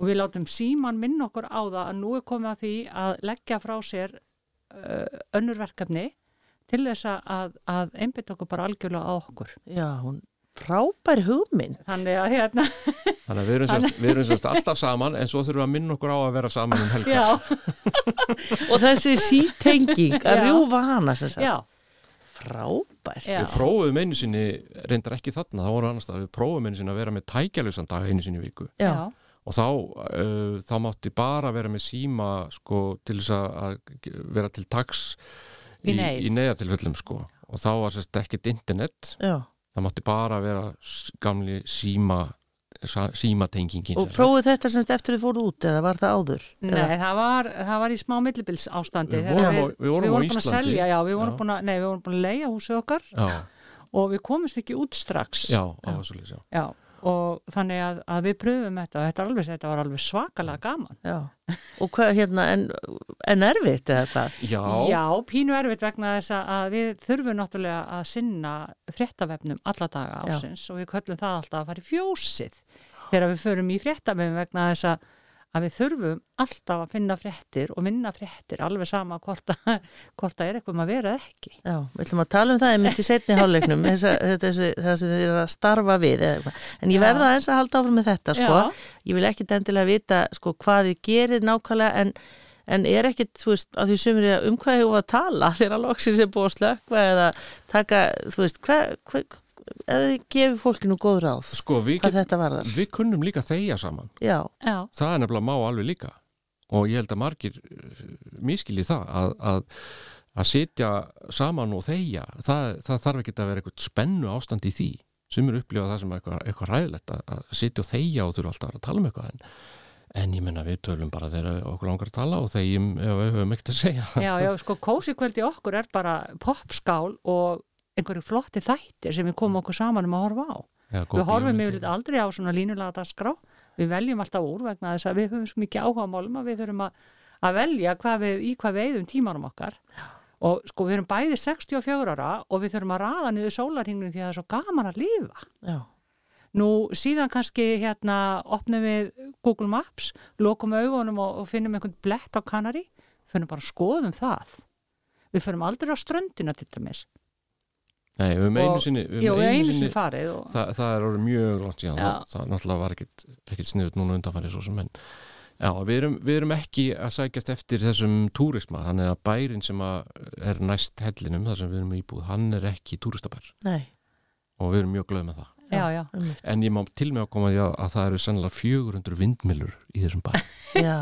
og við látum síman minna okkur á það að nú er komið að því að leggja frá sér uh, önnur verkefni til þess að, að einbytta okkur bara algjörlega á okkur. Já, hún frábær hugmynd. Þannig að hérna, þannig að við erum, sérst, við erum sérst alltaf saman en svo þurfum við að minna okkur á að vera saman um helgar já, <laughs> Og þessi sítenging að rjúfa hana sem sagt. já, Frábært. Við prófum einu sinni, reyndar ekki þarna, það voru annars að við prófum einu sinni að vera með tækjalösan dag einu sinni í viku Já. og þá, uh, þá mátti bara vera með síma sko, til þess að að vera til tags Í í neyðatilfellum sko. og þá var sérst ekkert internet Já. það mátti bara vera gamli síma símatengingin Og prófuð þetta semst eftir þið fóruð út eða var það áður? Nei, það var, það var í smá millibils ástandi. Við vorum á- við vorum á búin að Íslandi. selja, já, við vorum búin að, nei, við vorum búin að leia húsið okkar já, og við komumst ekki út strax. já, á, svoleiðis, já. Já, og þannig að, að við pröfum þetta og þetta, er alveg, þetta var alveg svakalega gaman Já, og hvað hérna, en, en erfitt eða hvað? Já, Já, pínu erfitt vegna þess að- að við þurfum náttúrulega að sinna fréttavefnum alla daga Já. ásins og við köllum það alltaf að fara í fjósið þegar við förum í fréttavefum vegna þess að, að við þurfum alltaf að finna fréttir og vinna fréttir alveg sama hvort að, <laughs> hvort að er eitthvað um að vera eða ekki. Já, við ætlum að tala um það einmitt í setni að þessi, það sem þið eru að starfa við en ég verða eins að halda áfram með þetta sko. Ég vil ekkit endilega vita sko, hvað þið gerir nákvæmlega en, en er ekkit, þú veist, að því sumir er um hvað hefur að tala <laughs> þegar loksins er búið að slökva eða taka, þú veist, hvað hva, eða gefur fólkinu góð ráð sko við, hvað get, þetta varðar. við kunnum líka þegja saman. Já, Já, það er nefnilega má alveg líka. Og ég held að margir miskili það að, að, að sitja saman og þegja það, það þarf ekki að vera eitthvað spennu ástand í því. Sem eru upplifað það sem er eitthvað, eitthvað ræðilegt að, að sitja og þegja og þurfa alltaf að tala um eitthvað en, en ég menna við tölum bara þegar okkur langar að tala og ef við höfum ekkert að segja. Já, já, sko kósikvöldi okkur er bara popskál og einhverju flotti þættir sem við komum okkur saman um að horfa á. Já, Við horfum bíómyndir. yfirleitt aldrei á svona línulega dagskrá. Við veljum alltaf úr vegna þess að við höfum svo mikið áhuga málum að við þurfum að, að velja hvað við, í hvað við eigðum tímanum okkar. Og sko við erum bæði 64 ára og við þurfum að raða niður sólarhingnum því að það er svo gaman að lifa. já, Nú síðan kannski hérna opnum við Google Maps, lokum augunum og, og finnum einhvern blett á Kanari, finnum bara skoðum það. Við finnum aldrei á ströndina til dæmis. Nei, við höfum einu sinni, við Já, einu sinni farið og... það, það er orðið mjög langt síðan. Það, það náttúrulega var ekkit, ekkit sniðut núna undanfærið svo sem en já, við erum, við erum ekki að sækjast eftir þessum túrisma, þannig að bærin sem að er næst hellinum, þar sem við erum íbúð hann er ekki túristabær. Nei, og við erum mjög glöð með það Já, já. en ég má til með að koma því að, að það eru sannlega 400 vindmilur í þessum bæ. Já.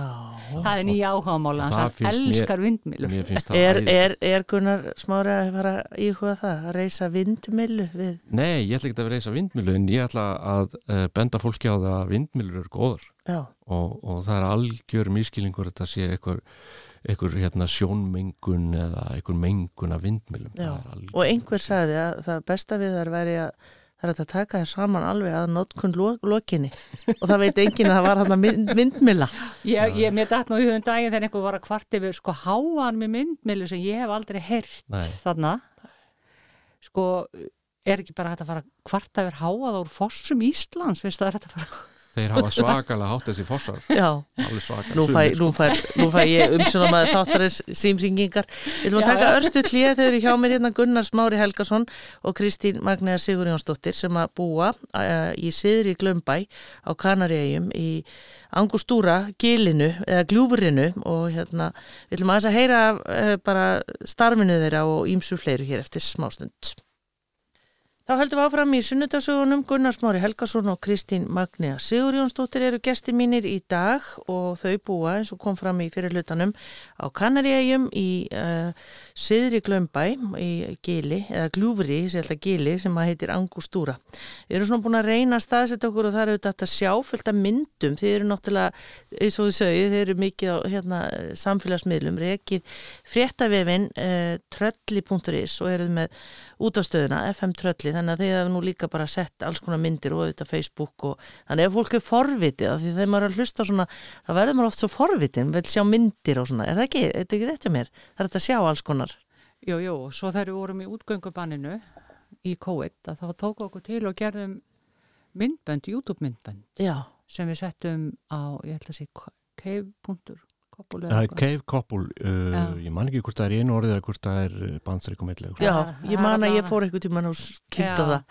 <laughs> Það er nýja það hann elskar vindmilur. það Er, er, er Gunnar Smári að fara að íhuga það að reysa vindmilu við? Nei, ég ætla ekki að vera reysa vindmilu en ég ætla að uh, benda fólki á það að vindmilur eru góður Já, og, og það er algjör miskilningur að þetta sé einhver, einhver hérna, sjónmengun eða einhver mengun af vindmilum. Það er og einhver sagði að það besta við þar væri að það er að taka þér saman alveg að notkun lo lokinni. Og það veit enginn að það var hann að vindmila Ég, ég, mér dætt nú í hugum daginn þegar einhver var að kvart yfir sko háan með myndmilu sem ég hef aldrei heyrt þarna. Sko, er ekki bara hægt að fara að kvarta yfir háað úr fossum Íslands, finnst það er hægt að fara Þeir hafa svakalega hátt þessi fossar nú fæ, nú fæ, nú fæ ég umsjónum að þáttarins símringingar Við ætlum að taka örstu hlýja þegar við hjá mér hérna Gunnar Smári Helgason og Kristín Magnea Sigurjónsdóttir sem að búa uh, í Siðri Glömbæ á Kanaríum í Angustúra gilinu eða gljúfurinu og hérna við ætlum aðeins að heyra uh, bara starfinu þeirra og ímsu fleiru hér eftir smástund. Þá höldum við áfram í sunnudasögunum Gunnar Smári Helgason og Kristín Magnea Sigurjónsdóttir eru gesti mínir í dag og þau búa eins og kom fram í fyrirlutanum á Kanaríægjum í uh, Siðri Glömbæ í Gili eða Gljúfri, ég sé alltaf Gili sem að heitir Angustúra. Við erum svona búin að reyna að staðsetja okkur og það eru auðvitað hægt að sjá fullt af myndum. Þið eru náttúrulega, eins og þið sögðu, þið eru mikið á hérna, samfélagsmiðlum, rekið fréttavefin uh, trölli.is og eruð með útastöðuna FM Trölli þannig að þið hefur nú líka bara sett alls konar myndir og auðvitað Facebook og þannig ef fólk er forvitið af því þegar maður er að hlusta á svona það verður maður oft svo forvitin, vil sjá myndir og svona, er það ekki, er þetta ekki rétt hjá mér? Það er þetta að sjá alls konar. Jú, jú, og svo þegar við vorum í útgöngubanninu í COVID að þá tóku okkur til og gerðum myndbönd, YouTube myndbönd Já, sem við settum á, ég ætla að segja, cave.koppul Það er Cave Couple, uh, ég man ekki hvort það er einu orðið eða hvort það er bandsreikum eitthvað. já, ég man að ég fór einhvern tímann og kýlta Já. það.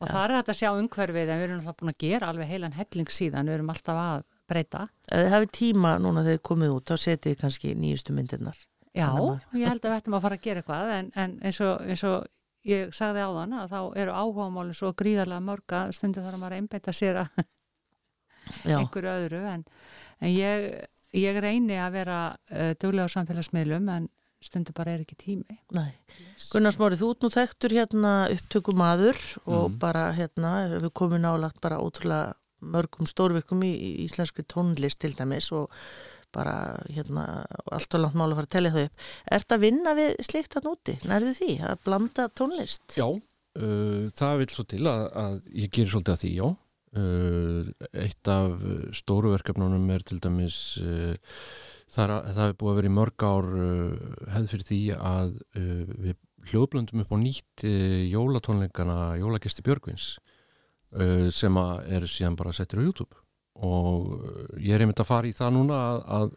Og það er þetta að sjá umhverfið en við erum alltaf búin að gera alveg heilan helling síðan við erum alltaf að breyta. Ef þið hafið tíma núna þegar þið komið út þá setið þið kannski nýjustu myndirnar. Já, ég held að við ættum að fara að gera eitthvað en, en eins, og, eins og ég sagði á þann að þá eru áhugamálin svo gríðarlega mörga stundu þarf maður að einbeita sér að einhverju öðru en, en ég, ég reyni að vera uh, duglega á samfélagsmiðlum en stundu bara er ekki tími nei Gunnar Smári, þú ert nú þekktur hérna upptökumadur og Mhm. bara hérna við komum nálagt bara ótrúlega mörgum stórvirkum í, í íslenski tónlist til dæmis og bara hérna allt og langt máli að fara að tellja þau upp. Ert að vinna við slikt hann úti? Nærðu því að blanda tónlist? Já, uh, það vil svo til að, að ég gerir svolítið að því, já. Uh, eitt af stóru verkefnunum er til dæmis uh, það, er búið að vera í mörg ár uh, hefð fyrir því að við hljóðblöndum upp á nýtt jólatónleikana Jólagesti Björgvins sem er síðan bara settir á YouTube. Og ég er einmitt að fara í það núna að, að,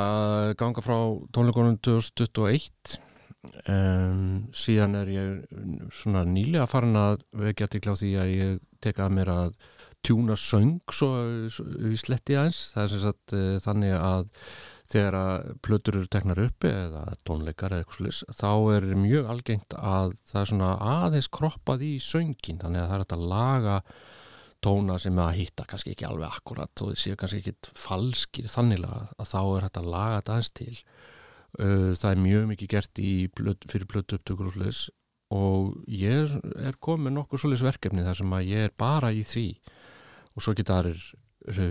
að ganga frá tónleikonum 2021 um, síðan er ég svona nýlega farin að vekja aðtikla á því að ég teka að mér að tjúna söng svo, svo við sletti aðeins. Það er sem sagt uh, þannig að þegar að plötur eru teknar uppi eða tónleikar eða eitthvað slis þá er mjög algengt að það er svona aðeins kroppað í söngin þannig að það er að laga tóna sem að hitta kannski ekki alveg akkurat og þið séu kannski ekki falskir þannig að þá er að laga þetta aðeins til það er mjög mikið gert í plöt, fyrir plötu upptökur og slis og ég er, er komið nokkuð svolítið verkefni þar sem að ég er bara í því og svo geta þarir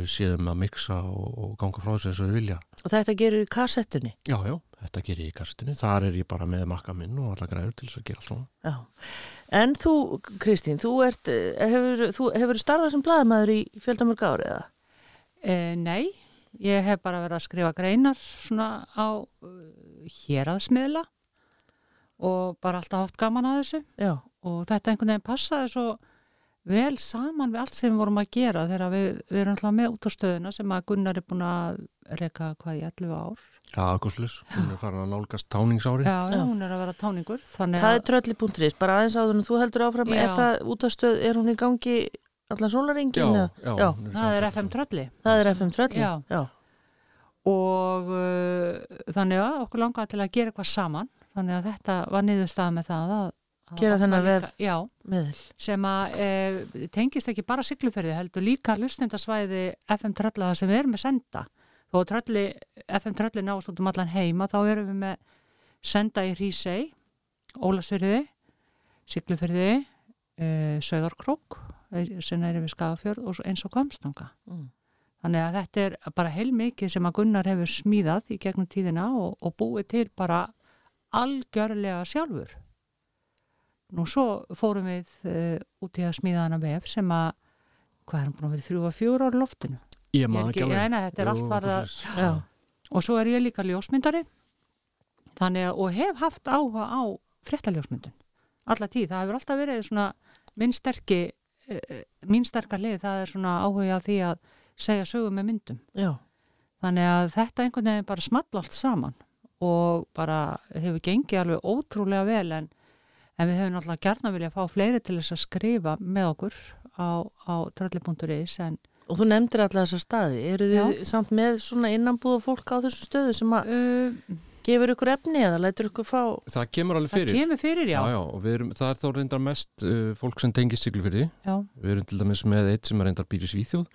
séðum að miksa og, og ganga frá þessu eins og við vilja. Og þetta gerir í kassettunni? Já, já, þetta gerir í kassettunni. Þar er ég bara með makka minn og alla græður til þess að gera allt svona. Já, en þú Kristín, þú ert, hefur, þú hefur starfað sem blæðamæður í fjöldamörg ári eða? E, nei, ég hef bara verið að skrifa greinar svona á uh, héraðsmiðla og bara alltaf haft gaman að þessu Já. og þetta einhvern veginn passaði svo vel saman við allt sem við vorum að gera þegar við, við erum alltaf með út á stöðuna sem að Gunnar er búin að reyka hvað í 11 ár. Já, aðgóðslis, hún er farin að nálgast táningsári. Já, já, hún er að vera táningur. þannig Það að- er trölli.is, bara aðeins áður en þú heldur áfram, Já. er það út af stöð, er hún í gangi allan sólaringin? já, já, Já. hún það er. FM Trölli Það er FM trölli? Já. já. og uh, þannig að okkur langaði til að gera eitthvað saman þannig að þetta var niðurstað með það að, Gera þennan líka, vef. Já, Miðl. sem að e, tengist ekki bara sigluferði heldur líka hlustendasvæði FM Trölla sem við erum með senda þó trölli, FM Trölli náast út um allan heima þá erum við með senda í Hrísei, Ólasfyrði sigluferði e, Söðarkrók sem er við Skagafjörð og svo eins og Kvamstanga Mm. þannig að þetta er bara heilmikið sem að Gunnar hefur smíðað í gegnum tíðina og, og búið til bara algjörlega sjálfur Nú svo fórum við uh, út í að smíða hana vef sem að, hvað er hann búin að vera þrjú að fjóra ára loftinu? Ég maður ekki alveg. er. Og svo er ég líka ljósmyndari, þannig að, og hef haft áhuga á fréttaljósmyndun. Alla tíð, það hefur alltaf verið svona minn sterki, uh, mín sterkar lið, það er svona áhuga því að segja sögum með myndum. Já. Þannig að þetta einhvern veginn bara small allt saman og bara hefur gengið alveg ótrúlega vel en, en við hefum náttúrulega gærna vilja fá fleiri til þess að skrifa með okkur á, á trölli.is en Og þú nefndir alla þessa staði. Eru þið samt með svona innanbúða fólk á þessum stöðu sem að uh, gefur ykkur efni eða lætur ykkur fá... Það kemur alveg það fyrir. kemur fyrir, já. Já, já, og við erum, það er þá reyndar mest uh, fólk sem tengist siglufyrði. já. Við erum til dæmis með eitt sem er reyndar býr í Svíþjóð.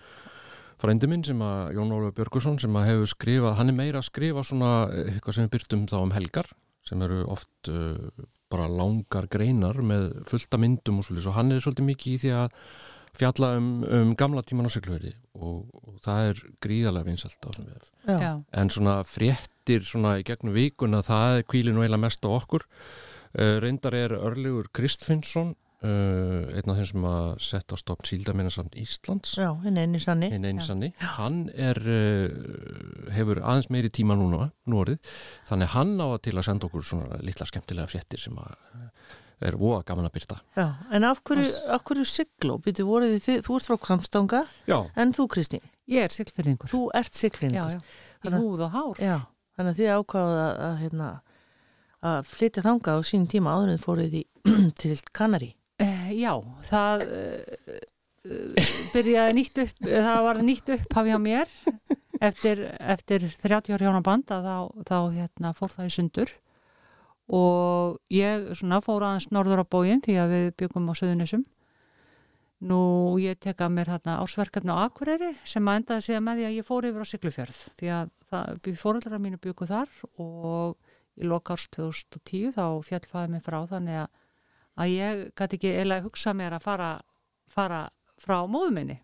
Frændi minn sem að Jón Ólafur Björgursson sem að hefur skrifað, hann er meira að skrifa svona eh, eitthvað sem við byrtum þá um helgar sem eru oft uh, bara langar greinar með fullta myndum og svolítið og hann er svolítið mikið í því að fjalla um, um gamla tíman á siglufyrði og, og það er gríðarlega vinsælt á þessum við. En svona fréttir svona í gegnum vikuna það er kvílinu eiginlega mest á okkur. Uh, reyndar er Örlegur Kristfinnsson uh, einn af þeim sem að setja á stopn síldaminnarsamt Íslands Já, hinn einu sanni. hinn einu Já. sanni, hann er uh, hefur aðeins meiri tíma núna nú orðið, þannig hann á að til að senda okkur svona litla skemmtilega fréttir sem að er voða gaman að byrta Já. En af hverju, af hverju? Býtu voruð þið, þú ert frá Kvamstanga Já, en þú Kristín, Ég er sigfyrringur. þú ert já. Í húð og hár. Já, þannig að þið ákváðu að, að, hérna, að flytja þanga á sín tíma áður en þið fóruð í <clears throat> til Kanari. Uh, já, það uh, byrjaði nýtt upp, það var nýtt upphaf hjá mér eftir, eftir 30 ára hjónaband að þá, þá hérna, fór það í sundur og ég svona fór aðeins norður á bógin því að við byggum á Suðunisum. Nú ég teka mér hérna ásverkefni á Akureyri sem að endaði síðan með því að ég fór yfir á Siglufjörð því að fóröldra mínu byggu þar og í lokars 2010 þá fjallfæði mig frá þannig að að ég gæti ekki eiginlega hugsa mér að fara, fara frá móðu minni.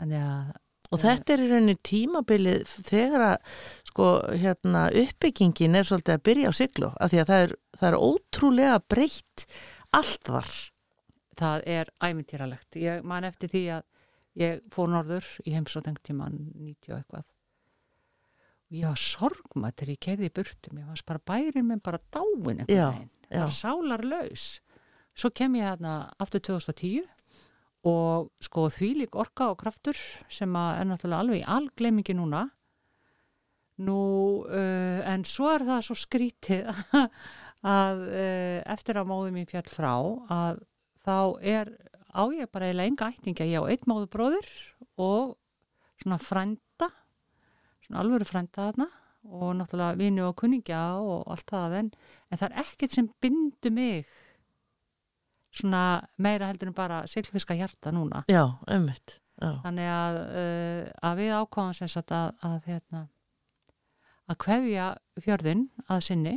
Þannig að, Og þetta er í rauninni tímabilið þegar að sko, hérna, uppbyggingin er svolítið að byrja á siglu af því að það er, það er ótrúlega breytt allt þar. Það er æmintýralegt. Ég man eftir því að ég fór norður í heimsóteng tíman 90 og eitthvað. Og ég var sorgmað þegar ég keirði í burtum. Ég var bara bærið minn bara dáin veginn. já. Bara sálarlaus. Svo kem ég hérna aftur 2010 og sko þvílík orka og kraftur sem er náttúrulega alveg í algleimingi núna. Nú, uh, en svo er það svo skrítið <laughs> að uh, eftir að móðu mín fjall frá að þá er á ég bara eiginlega enga ættinga. Ég á einn móðu bróðir og svona frænda, svona alvöru frænda þarna og náttúrulega vini og kunningja og allt það en, en það er ekkert sem bindur mig svona meira heldur en bara siglfiska hjarta núna. Já, ummitt. Þannig að, uh, að við ákváðum sem sagt að, að, hérna, að kvefja fjörðin að sinni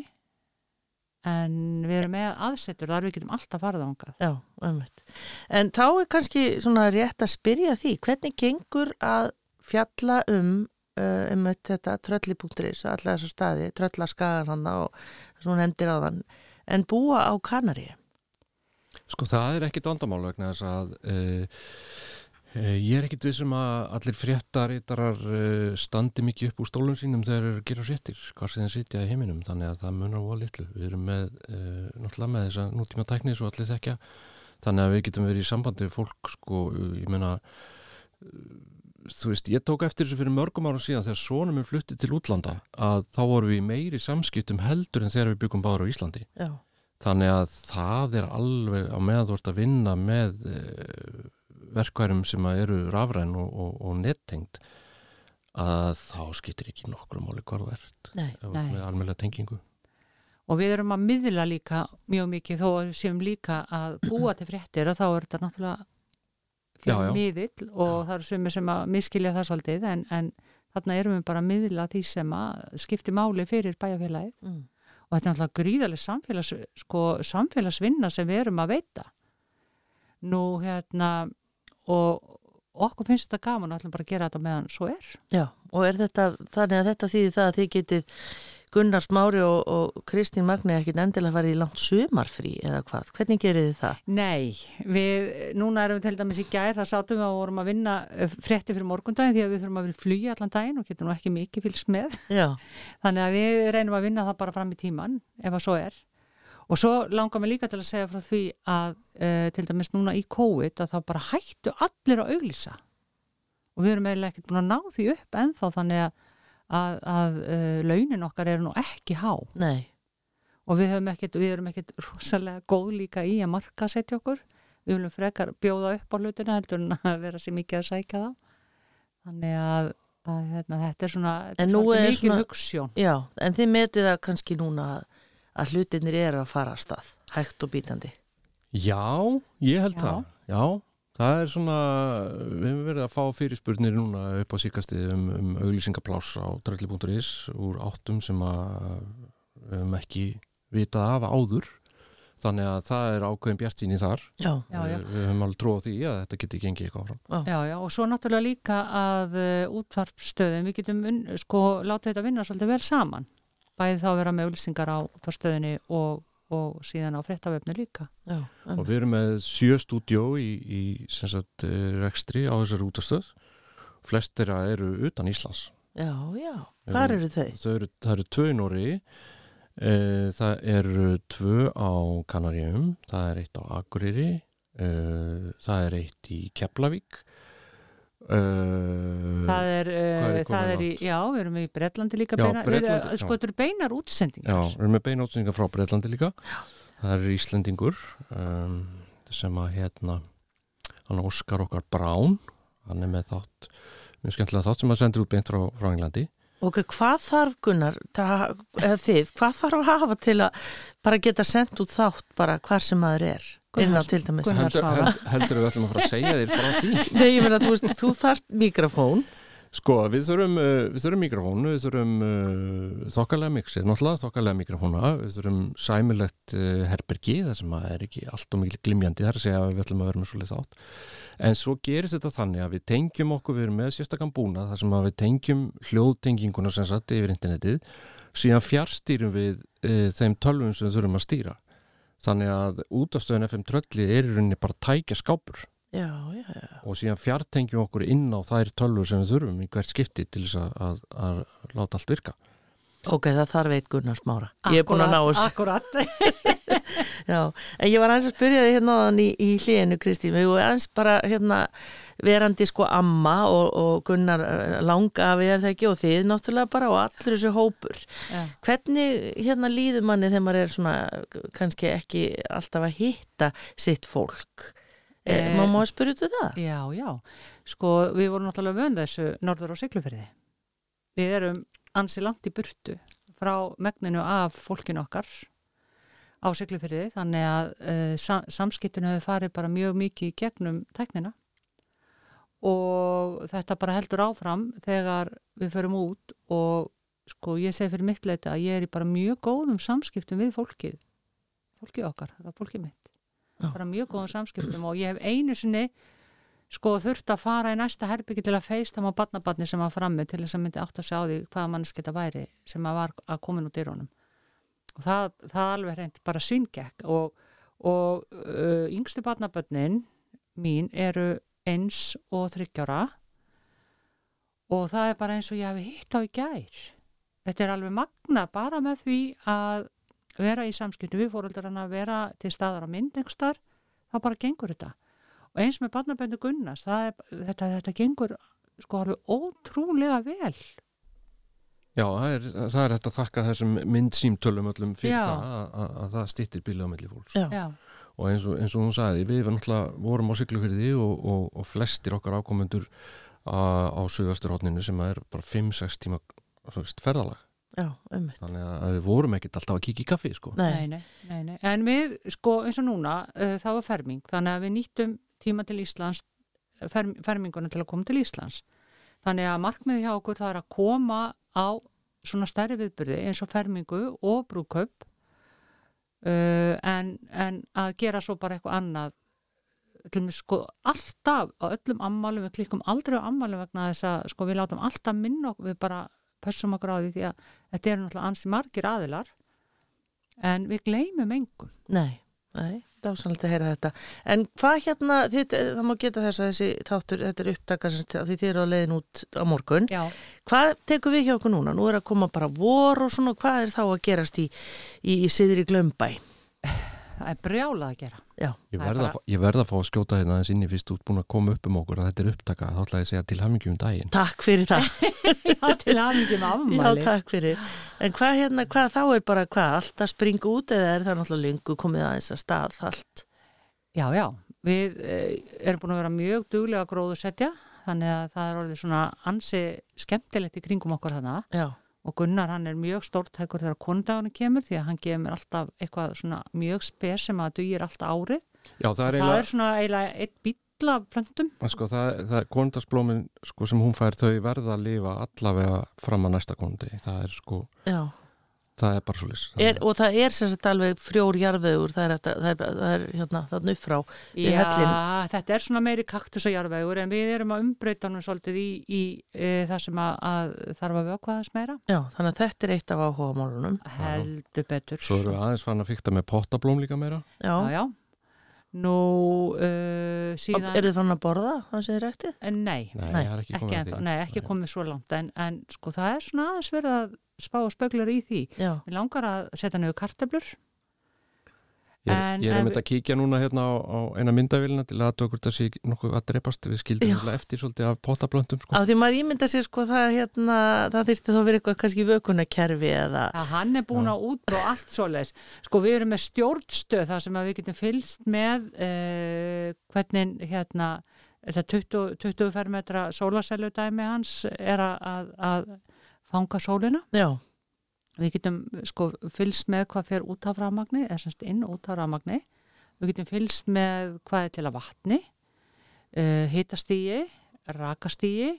en við erum með aðsetur þar við getum alltaf farið ángað. já, ummitt. En þá er kannski svona rétt að spyrja því, hvernig gengur að fjalla um um þetta trölli.is, alla þessar staði, tröllaskagan hann og svona nefndir á þann, en búa á Kanaríu? Sko það er ekkit vandamál vegna þess að uh, ég er ekkit vissum að allir fréttarítarar uh, standi mikið upp úr stólum sínum þegar þeir gera fréttir, hvað sem þeir sitja í heiminum þannig að það munar á litlu. Við erum með uh, náttúrulega með þessa nútíma tækni svo allir þekkja, þannig að við getum verið í sambandi við fólk sko, ég meina þú veist, ég tók eftir þessu fyrir mörgum árum síðan þegar sonum er fluttið til útlanda að þá vorum við meiri samskiptum heldur en þegar við byggum báður á Íslandi Já, Þannig að það er alveg á ert að vinna með verkværum sem að eru rafræn og, og, og nettengt að þá skiptir ekki nokkru máli hvað þú ert nei, Nei. með almennlega tengingu. Og við erum að miðla líka mjög mikið þó séum líka að búa til fréttir og þá er þetta náttúrulega Já, já. fyrir miðill og það eru sumir sem að miskilja það svolítið en, en þarna erum við bara að miðla því sem að skipti máli fyrir bæjarfélagið mm. og þetta er náttúrulega gríðaleg samfélags, sko, samfélagsvinna sem við erum að veita nú hérna og okkur finnst þetta gaman og ætlum bara að gera þetta meðan svo er. Já, og er þetta, þannig að þetta þýðir það að þið getið Gunnar Smári og, og Kristín Magni ekkit endilega farið í langt sumarfrí eða hvað, hvernig gerir þið það? Nei, við, núna erum við til dæmis í gær, það sátum við og vorum að vinna eh, frétti fyrir morgundaginn því að við þurfum að vera flugja allan daginn og getum nú ekki mikið fylgst með. Já, þannig að við reynum að vinna það bara fram í tíman ef að svo er og svo langar mig líka til að segja frá því að uh, til dæmis núna í COVID að þá bara hættu allir að auglýsa. Og við erum eiginlega ekkert búin að ná því upp ennþá þannig að, að, að uh, launin okkar eru nú ekki há. Nei, og við, ekkert, við erum ekkert rosalega góð líka í að marka setja okkur. Við viljum frekar bjóða upp á hlutina heldur en að vera sér mikið að sækja þá. Þannig að, að hérna, þetta er svona er svona- hugssjón já, en þið metið það kannski núna að, að hlutinir eru að fara að stað, hægt og bítandi. Já, ég held Já. það. Já, það er svona, við hefum verið að fá fyrirspurnir núna upp á síkastið um, um auglýsingapláss á drölli.is úr áttum sem að við hefum ekki vitað af áður. Þannig að það er ákveðin bjartín í þar. Já, Já, já. Við, höfum alveg trú á því að þetta geti gengið eitthvað áfram. Já, já, og svo náttúrulega líka að uh, útvarpstöðum, við getum sko, látið þetta vinna svolítið vel saman bæði þá að vera með auðlýsingar á útvarpstöðinni og, og síðan á fréttavefni líka já, Og við erum með sjö stúdjó í, í sem sagt, eh, rekstri á þessari útastöð. Flest þeirra eru utan Íslands. já, já, hvað eru þau? Það eru, það eru tvö í Nóri, e, það eru tvö á Kanaríum, það er eitt á Akureyri, e, það er eitt í Keflavík. E, Það er, er uh, í það er í, já, við erum í Bretlandi líka Já, beina, Bretlandi, við, já. sko, þetta eru beinar Já, útsendingar við erum með beina útsendingar frá Breitlandi líka. Það er Íslendingur um, sem að hérna, hann Óskar okkar Brán, hann er með þátt, mjög skemmtilega þátt sem að sendir út beint frá, frá Englandi. Ok, hvað þarf Gunnar, það, eða þið, hvað þarf að hafa til að bara geta sendt út þátt bara hvar sem maður er, inn á til dæmis? Heldur, heldur við ætlum að fara að segja þér frá því? <laughs> Nei, ég meina, þú veist, þú þarft mikrofón, Sko, við þurfum, uh, við þurfum mikrofónu, við þurfum uh, þokkalega mixið, náttúrulega þokkalega mikrofóna, við þurfum sæmilegt uh, herbergi, það sem að er ekki allt og mikil glimjandi þar að segja að við ætlum að vera með svolítið þátt. En svo gerist þetta þannig að við tengjum okkur, við erum með sérstakann búna, þar sem að við tengjum hljóðtenginguna sem satt yfir internetið, síðan fjárstýrum við uh, þeim tölvum sem við þurfum að stýra. Þannig að útastöðun FM trölli er í rauninni bara tækja skápur já, já, já. og síðan fjartengjum okkur inn á þær tölvur sem við þurfum í hvert skipti til þess að, að, að láta allt virka Ok, það þarf veit Gunnar Smára. Ég er búin að ná þessu. Akkurat, <laughs> <laughs> Já, en ég var aðeins að spyrja þig hérna í, í hlýinu Kristín, við vorum aðeins bara hérna verandi sko amma og, og Gunnar eh, langa við er það ekki og þið náttúrulega bara og allur þessu hópur. Já. Hvernig hérna líður manni þegar maður er svona kannski ekki alltaf að hitta sitt fólk? Eh, Eh, Má maður spyrja út það? Já, já. Sko, við vorum náttúrulega vönd þessu norður á Siglufyrði. Við erum ansi langt í burtu frá megninu af fólkinu okkar á Siglufyrði, þannig að uh, sa samskiptinu hefur farið bara mjög mikið í gegnum tæknina. Og þetta bara heldur áfram þegar við förum út og sko ég segi fyrir mitt leita að ég er í bara mjög góðum samskiptum við fólkið, fólkið okkar, það er fólkið mitt. Já. bara mjög góðum samskiptum og ég hef einu sinni sko þurft að fara í næsta herbyggi til að feistam á barnabarni sem var frammi til þess að myndi átt að sjá því hvaða mannsketa væri sem að var að komin út í rónum og það, það alveg reynd bara svingekk og, og uh, yngstu barnabörnin mín eru eins og þryggjára og það er bara eins og ég hafi hitt á í gær. Þetta er alveg magna bara með því að vera í samskipti við fóröldar að vera til staðar á mynd einhverstar, þá bara gengur þetta. Og eins með barnaböndu Gunnars er, þetta, þetta gengur sko alveg ótrúlega vel Já, það er, það er hægt að þakka þessum myndsýmtölum öllum fyrir Já. það að, að, að það stýttir bílið á milli fólks Já. já, og eins og, eins og hún sagði, við vorum á Siglufyrði og, og, og flestir okkar ákomendur á, á Suðasturhóttninu sem er bara 5-6 tíma veist, ferðalag Já, um þannig að við vorum ekkert alltaf að kíkja í kaffi sko. Nei, nei, nei, nei, nei. en við sko eins og núna uh, það var ferming, þannig að við nýttum tíma til Íslands ferm, ferminguna til að koma til Íslands þannig að markmiði hjá okkur það er að koma á svona stærri viðbyrði eins og fermingu og brúköp uh, en, en að gera svo bara eitthvað annað. Til og með sko alltaf á öllum ammálum, við klikkum aldrei á ammálum vegna þess að sko við látum alltaf minna okkur, við bara pössum okkur á því því að þetta eru náttúrulega ansi margir aðilar en við gleymum engum. Nei, nei, dásanlega að heyra þetta. En hvað hérna, þið, það má geta þess að þessi þáttur, þetta er upptakar því þið eru á leiðin út á morgun. Já, Hvað tekur við hjá okkur núna? Nú er að koma bara vor og svona, hvað er þá að gerast í, í, í siðri glömbæ? það er brjálað að gera Já, Ég Það er verð, bara- að, verð að fá að skjóta hérna þess inni fyrst út búin að koma upp um okkur að þetta er upptaka þá ætla ég að segja til hamingjum um daginn takk fyrir það. <laughs> Já, til aðmyggjum Já, afmæli takk fyrir. En hvað hérna, hvað þá er bara hvað, allt að springa út eða er það náttúrulega lengu komið aðeins að stað allt? Já, já, við eh, erum búin að vera mjög duglega að gróðusetja þannig að það er orðið svona ansi skemmtilegt í kringum okkur þarna Já, og Gunnar hann er mjög stórtækur þegar konundagunum kemur því að hann gefur mér alltaf eitthvað svona mjög spes sem að dugir alltaf árið. Já, það er það er eiginlega svona eiginlega eitt bíll af plöntum. Sko, það, það er konundasblómin sko, sem hún fær þau verða að lifa allavega fram að næsta konundi það er sko, já. Það er bara svo lis Er, og það er sem sagt alveg frjór jarðvegur, það er, það er, það er hérna, upp frá í Já, þetta er svona meiri kaktus og jarðvegur en við erum að umbreyta hann svolítið í, í e, það sem að, að þarf að vökva þess meira. Já, þannig að þetta er eitt af áhuga málunum. heldur betur. Svo erum við aðeins farin að fykta með pottablóm líka meira. Já, já, já. Nú uh, síðan er þið þannig að borða það sem þið rættið? En Nei, Nei, Nei, ekki ekki, komið nei, ekki komið svo langt en, en sko það er svona aðeins verið að spá og spöglar í því. Já, Mér langar að setja niður karteblur. Ég er, En- ég er einmitt að kíkja núna hérna á, á eina myndavélina til að okkur það sé nokkuð að drepast við skildum eftir svolítið af pottablöndum sko. af því maður ímynda sér sko það hérna, það þyrfti þá verið eitthvað kannski vökunarkerfi eða, að hann er búin að út og allt svoleiðis. Sko við erum með stjórnstöð þar sem að við getum fylst með uh, hvernig hérna þetta 20, 20 fermetra sólasælu dæmi hans er að, að, að fanga sólina. já, Við getum sko fylst með hvað fer út af rafmagni, eða semst inn út af rafmagni. Við getum fylst með hvað er til að vatni, uh, hitastígi, rakastígi.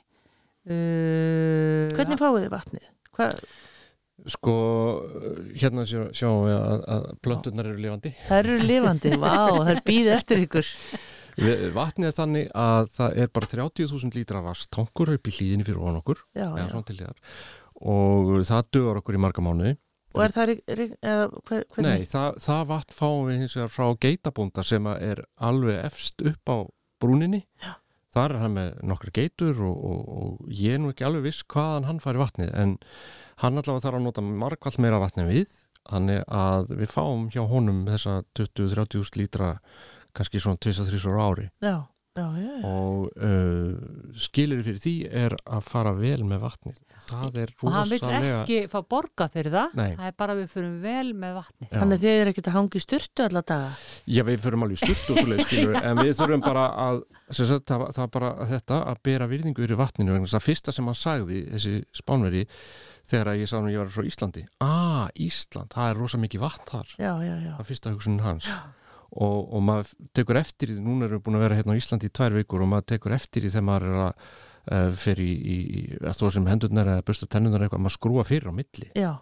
Uh, hvernig fáið þið vatnið? Hvað, Sko, hérna sjá, sjáum við að, að plönturnar eru lifandi það eru lifandi, vá, það er býð eftir ykkur. <laughs> Vatnið er þannig að það er bara 30.000 lítra vastankur upp í hlýðinni fyrir ofan okkur Já, já, og það dögur okkur í marga mánuði Og er það, eða hver? Nei, það, það vatn fáum við hins vegar frá geitabónda sem er alveg efst upp á brúninni. Já. Þar er hann með nokkra geitur og, og, og ég er nú ekki alveg viss hvaðan hann fari vatnið en hann allavega þarf að nota margvall meira vatni en við. Þannig að við fáum hjá honum þessa 20-30 lítra kannski svona 2-3 ári Já, já, já, já. og uh, skilir fyrir því er að fara vel með vatnið. Það er og hann vil rosalega... ekki fá borga fyrir það Nei. það er bara við fyrir vel með vatni Já. Þannig þið er ekkert að hangi í styrtu alla daga. Já, við förum alveg svoleið, skilur, <laughs> en við þurfum bara að, sem sagt, það, það bara þetta, að bera virðingu yfir vatninu, vegna þess að fyrsta sem hann sagði, þessi spánveri, þegar ég sagði hann að ég var frá Íslandi, ah, Ísland, það er rosa mikið vatn þar, Já, já, já. það fyrsta hugsunin hans. Og, og maður tekur eftir í, núna erum við búin að vera hérna á Íslandi í tvær vikur og maður tekur eftir í þegar maður er að uh, fyrir í, í að stóða sem hendurnar eða busta tennunar eitthvað, maður skrúa fyrir á milli. Já,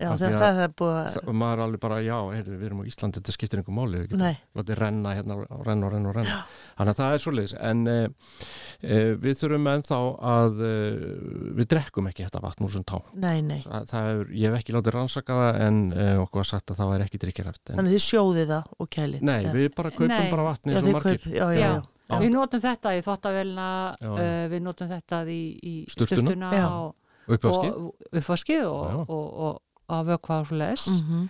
já, það, það er búið að... Maður er alveg bara, já, heyrðu, við erum á Íslandi, þetta skiptir einhver máli, við getum látið renna hérna og renna og renna og renna þannig að það er svoleiðis en uh, uh, við þurfum ennþá að uh, við drekkum ekki þetta vatn úr sem tá nei, nei. það, það er, ég hef ekki látið rannsaka það en uh, okkur var sagt að það var ekki drikkjaræft en, Þannig þið sjóðið það og kælið. nei, Já. við bara kaupum Nei. bara vatni eins og margir kaup, já, já, já. Já. Við notum þetta í þvottavélina, Já. uh, við notum þetta í, í Sturtuna. sturtuna Já. og, uppvaski og uppvaskið og, og, og að vökva og svo les. Mhm.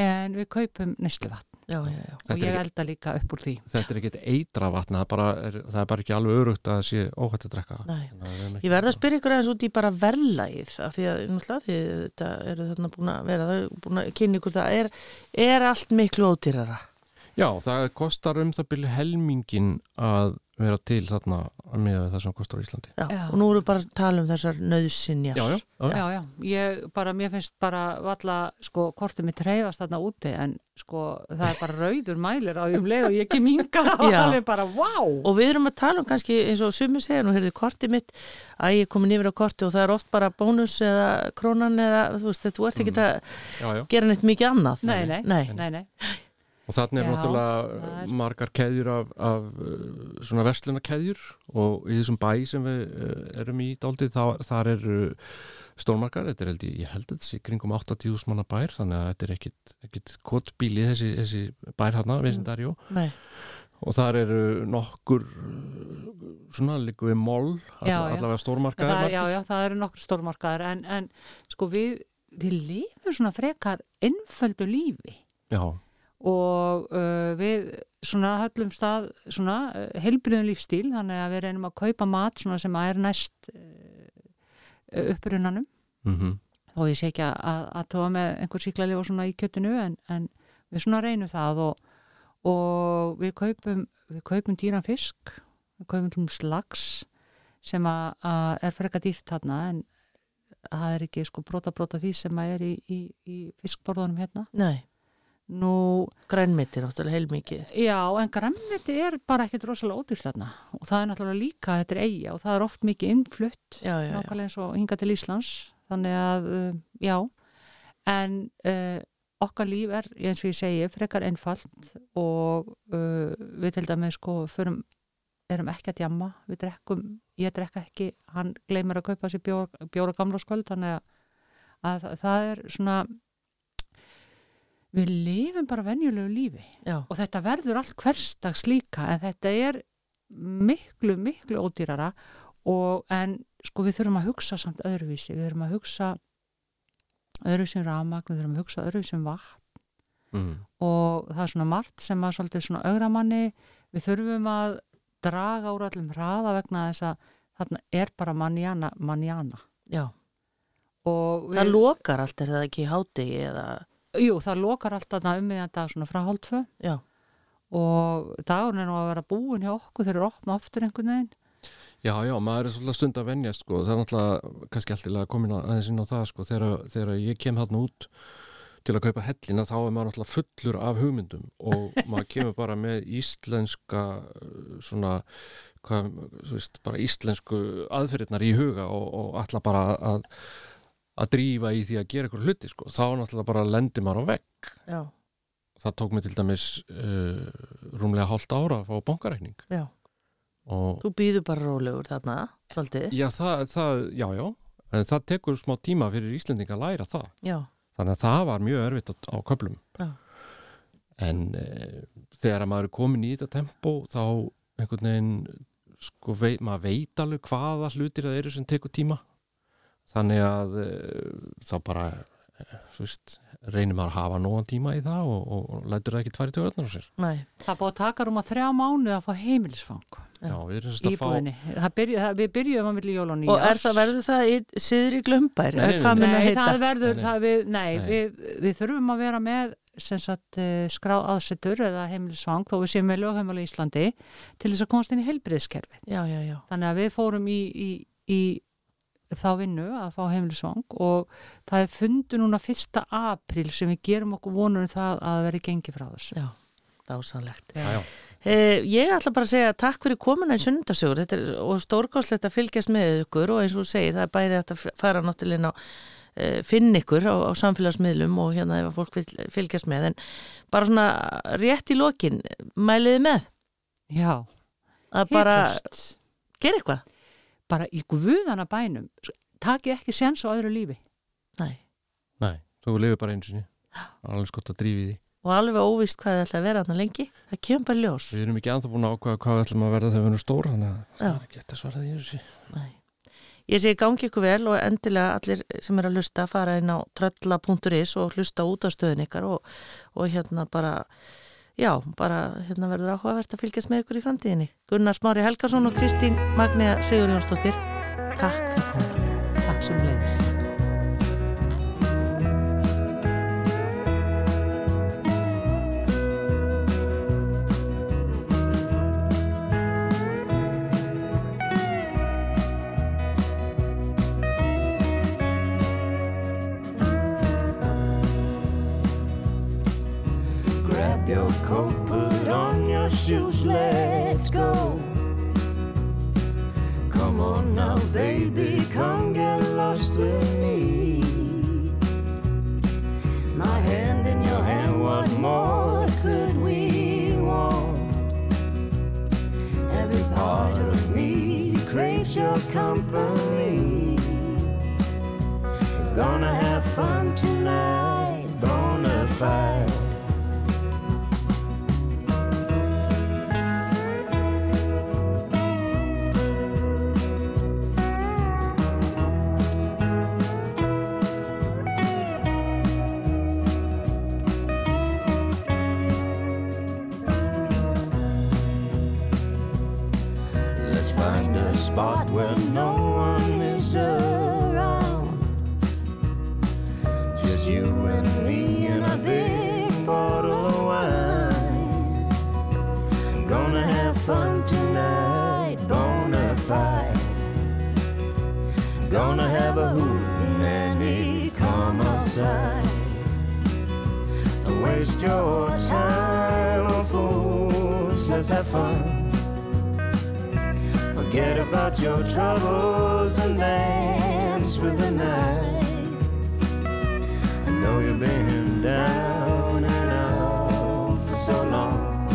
En við kaupum neysluvatn Já, já, já. Þetta og er ég ekki- elda líka upp úr því. þetta er ekkit eitra vatn það er bara, er, það er bara ekki alveg örugt að sé óhætt að drekka Ég verð að spyrja ykkur aðeins út í bara verðlægið af því að náttúrulega því þetta eru þarna búin að vera búin að kynna ykkur það er, er allt miklu ódýrara Já, það kostar um það byrju helmingin að vera til þarna með það sem kostar á Íslandi já. Já. og nú við bara að tala um þessar nöðsinjar Já, já, já, ég bara, mér finnst bara valla, sko, kortið mitt reyfast þarna úti en sko, það er bara rauður mælir á því um leið og ég kem hinga og <laughs> Já. alveg bara, vá! og við erum að tala um kannski eins og sumir segja nú heyrðu kortið mitt að ég er komin yfir á korti og það er oft bara bónus eða krónan eða þú veist, þú ert ekki að já, já. gera neitt mikið annað Nei, nei, nei. nei, nei. Og þannig er Já, náttúrulega er- margar keðjur af, af uh, svona verslunarkeðjur. Og í þessum bæ sem við uh, erum í daldið, þar, þar eru stórmarkar, þetta er held ég, ég held að þetta sé kringum 80.000 manna bær, þannig að þetta er ekkit, ekkit kottbíli þessi, þessi bær hérna, Vesindarjó, nei. og þar eru nokkur uh, svona líku við mól, alla, allavega stórmarkar það, já, já, það eru nokkur stórmarkaðar en, en sko við, við lifum svona frekar innföldu lífi. Já, og uh, við svona höllum stað svona uh, heilbriðum lífstíl þannig að við reynum að kaupa mat svona sem er næst uh, upprunanum. Mm þó ég sé ekki að, að, að tóa með einhver síklarlega og svona í kjötinu en, en við svona reynum það og, og við kaupum við kaupum dýran fisk við kaupum til slags sem að, að er frekar dýrt þarna en það er ekki sko brota brota því sem að er í, í, í fiskborðunum hérna. Nei. Nú grænmeti náttúrulega heilmikið. Já, en græmmeti er bara ekkert rosalega ódýrt þarna. Og það er náttúrulega líka, þetta er eiga og það er oft mikið innflutt, já, já, já. nákvæmlega eins og hinga til Íslands, þannig að, uh, já, en uh, okkar líf er, eins og ég segi, frekar einfalt og uh, við til dæmis sko, förum, erum ekki að djamma, við drekkum, ég drekka ekki, hann gleymir að kaupa sér bjóra, bjóra gamla skvöld, þannig að, að það er svona, við lifum bara venjulegu lífi já. og þetta verður allt hverstags líka en þetta er miklu, miklu ódýrara og en sko við þurfum að hugsa samt öðruvísi, við þurfum að hugsa öðruvísi um rafmagn, við þurfum að hugsa öðruvísi um vatn mm. og það er svona margt sem að svolítið svona augramanni, við þurfum að draga úr öllum hraða vegna þess að þarna er bara manjana, manjana já. og það lokar allt er það ekki í hádegi eða jú, það lokar alltaf um miðjan dag svona frá hálftvö já, og dagurinn er nú að vera búin hjá okkur þeir eru opna aftur einhvern veginn Já, já, maður er svolítið stund að venjast sko. það er náttúrulega kannski alltaf að koma inn á- aðeins inn á það sko. þegar, þegar ég kem þarna út til að kaupa hellina þá er maður náttúrulega fullur af hugmyndum og <laughs> maður kemur bara með íslenska svona hvað, þú veist, bara íslensku aðferðirnar í huga og, og alltaf bara að að drífa í því að gera ykkur hluti sko. þá náttúrulega bara lendir maður á vegg já, það tók mig til dæmis uh, rúmlega hálft ára að fá bankareikning já og þú býður bara rólegur þarna svolítið, Já, það, það, já, já. En það tekur smá tíma fyrir Íslendinga að læra það. já, þannig að það var mjög erfitt á, á köplum Já. en e, þegar að maður er komin í þetta tempo þá einhvern veginn sko, veit, maður veit alveg hvaða hlutir það eru sem tekur tíma þannig að e, þá bara e, þú veist, reynir maður að hafa nógan tíma í það og, og, og lætur það ekki tværi tjóðarnar á sér Nei, Það búið að taka rúma þrjá mánu að fá heimilisfang Já. Við erum semst að fá íbúðinni. Það byrju, það, við byrjuðum að milli jól og og er það, verður það í siðri glömbær? Nei, nei, nei. Að það verður, það við, nei, Nei. Við, við þurfum að vera með sem sagt eh, skráð aðsettur eða heimilisfang þó við séum með lögheimali í Íslandi til þess að komast inn í heilbriðskerfið. Já, já, já. Þannig að við fórum í, í, í þá vinnu að fá heimilisfang og það er fundu núna 1. apríl sem við gerum okkur vonur um það að veri gengi frá þessu. Já, dásanlegt. Já, já. Eh, ég ætla bara að segja takk fyrir komuna í er og stórgáslegt að fylgjast með ykkur og eins og þú segir, það er bæði að fara náttúrulega eh, finn ykkur á, á samfélagsmiðlum og hérna ef að fólk vil fylgjast með en bara svona rétt í lokin mæliði með Já, að bara gera eitthvað bara í guðana bænum taki ekki séns á öðru lífi. Nei. Nei, þú lifir bara einu sinni alveg skott að drífi því og alveg óvist hvað það ætla að vera þarna lengi það kemur bara í ljós Við erum ekki anþá búin að ákvaða hvað við ætlum að verða þegar við erum stór þannig að það er ekki eftir að svara því þessi. Nei. Ég segi gangi ykkur vel og endilega allir sem er að hlusta fara inn á trölla.is og hlusta út á stöðun ykkar og, og hérna bara já, bara hérna verður áhugavert að fylgjast með ykkur í framtíðinni. Gunnar Smári Helgason og Kristín Magnea Sigur Jónsdóttir Takk fyrir komuna. Takk sem leiðis. Your coat, put on your shoes, let's go. Come on now, baby, come get lost with me. My hand in your hand, what more could we want? Every part of me craves your company. Gonna have fun tonight, outside. Don't waste your time on fools, let's have fun. Forget about your troubles and dance with the night. I know you've been down and out for so long.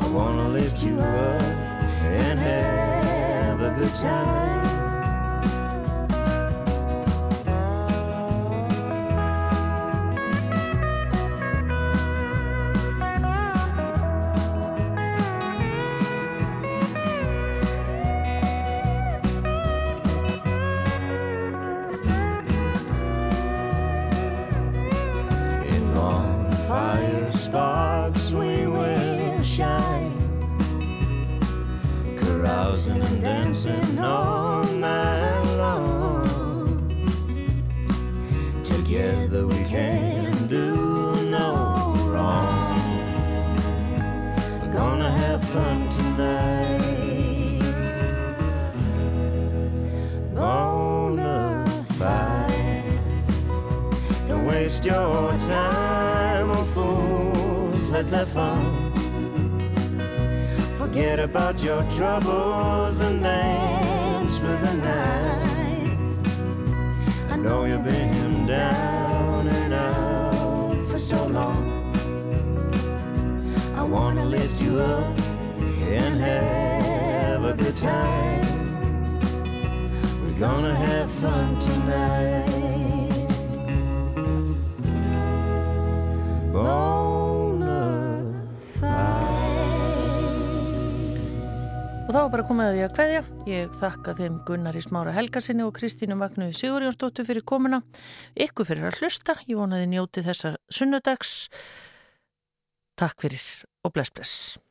I wanna lift you up and have a good time. Er bara komið að því að kveðja. Ég þakka þeim Gunnar í smára helgarsinni og Kristínu Magnu Sigurjónsdóttur fyrir komuna. Ykkur fyrir að hlusta. Ég vonaði njóti þessa sunnudags. Takk fyrir og bless bless.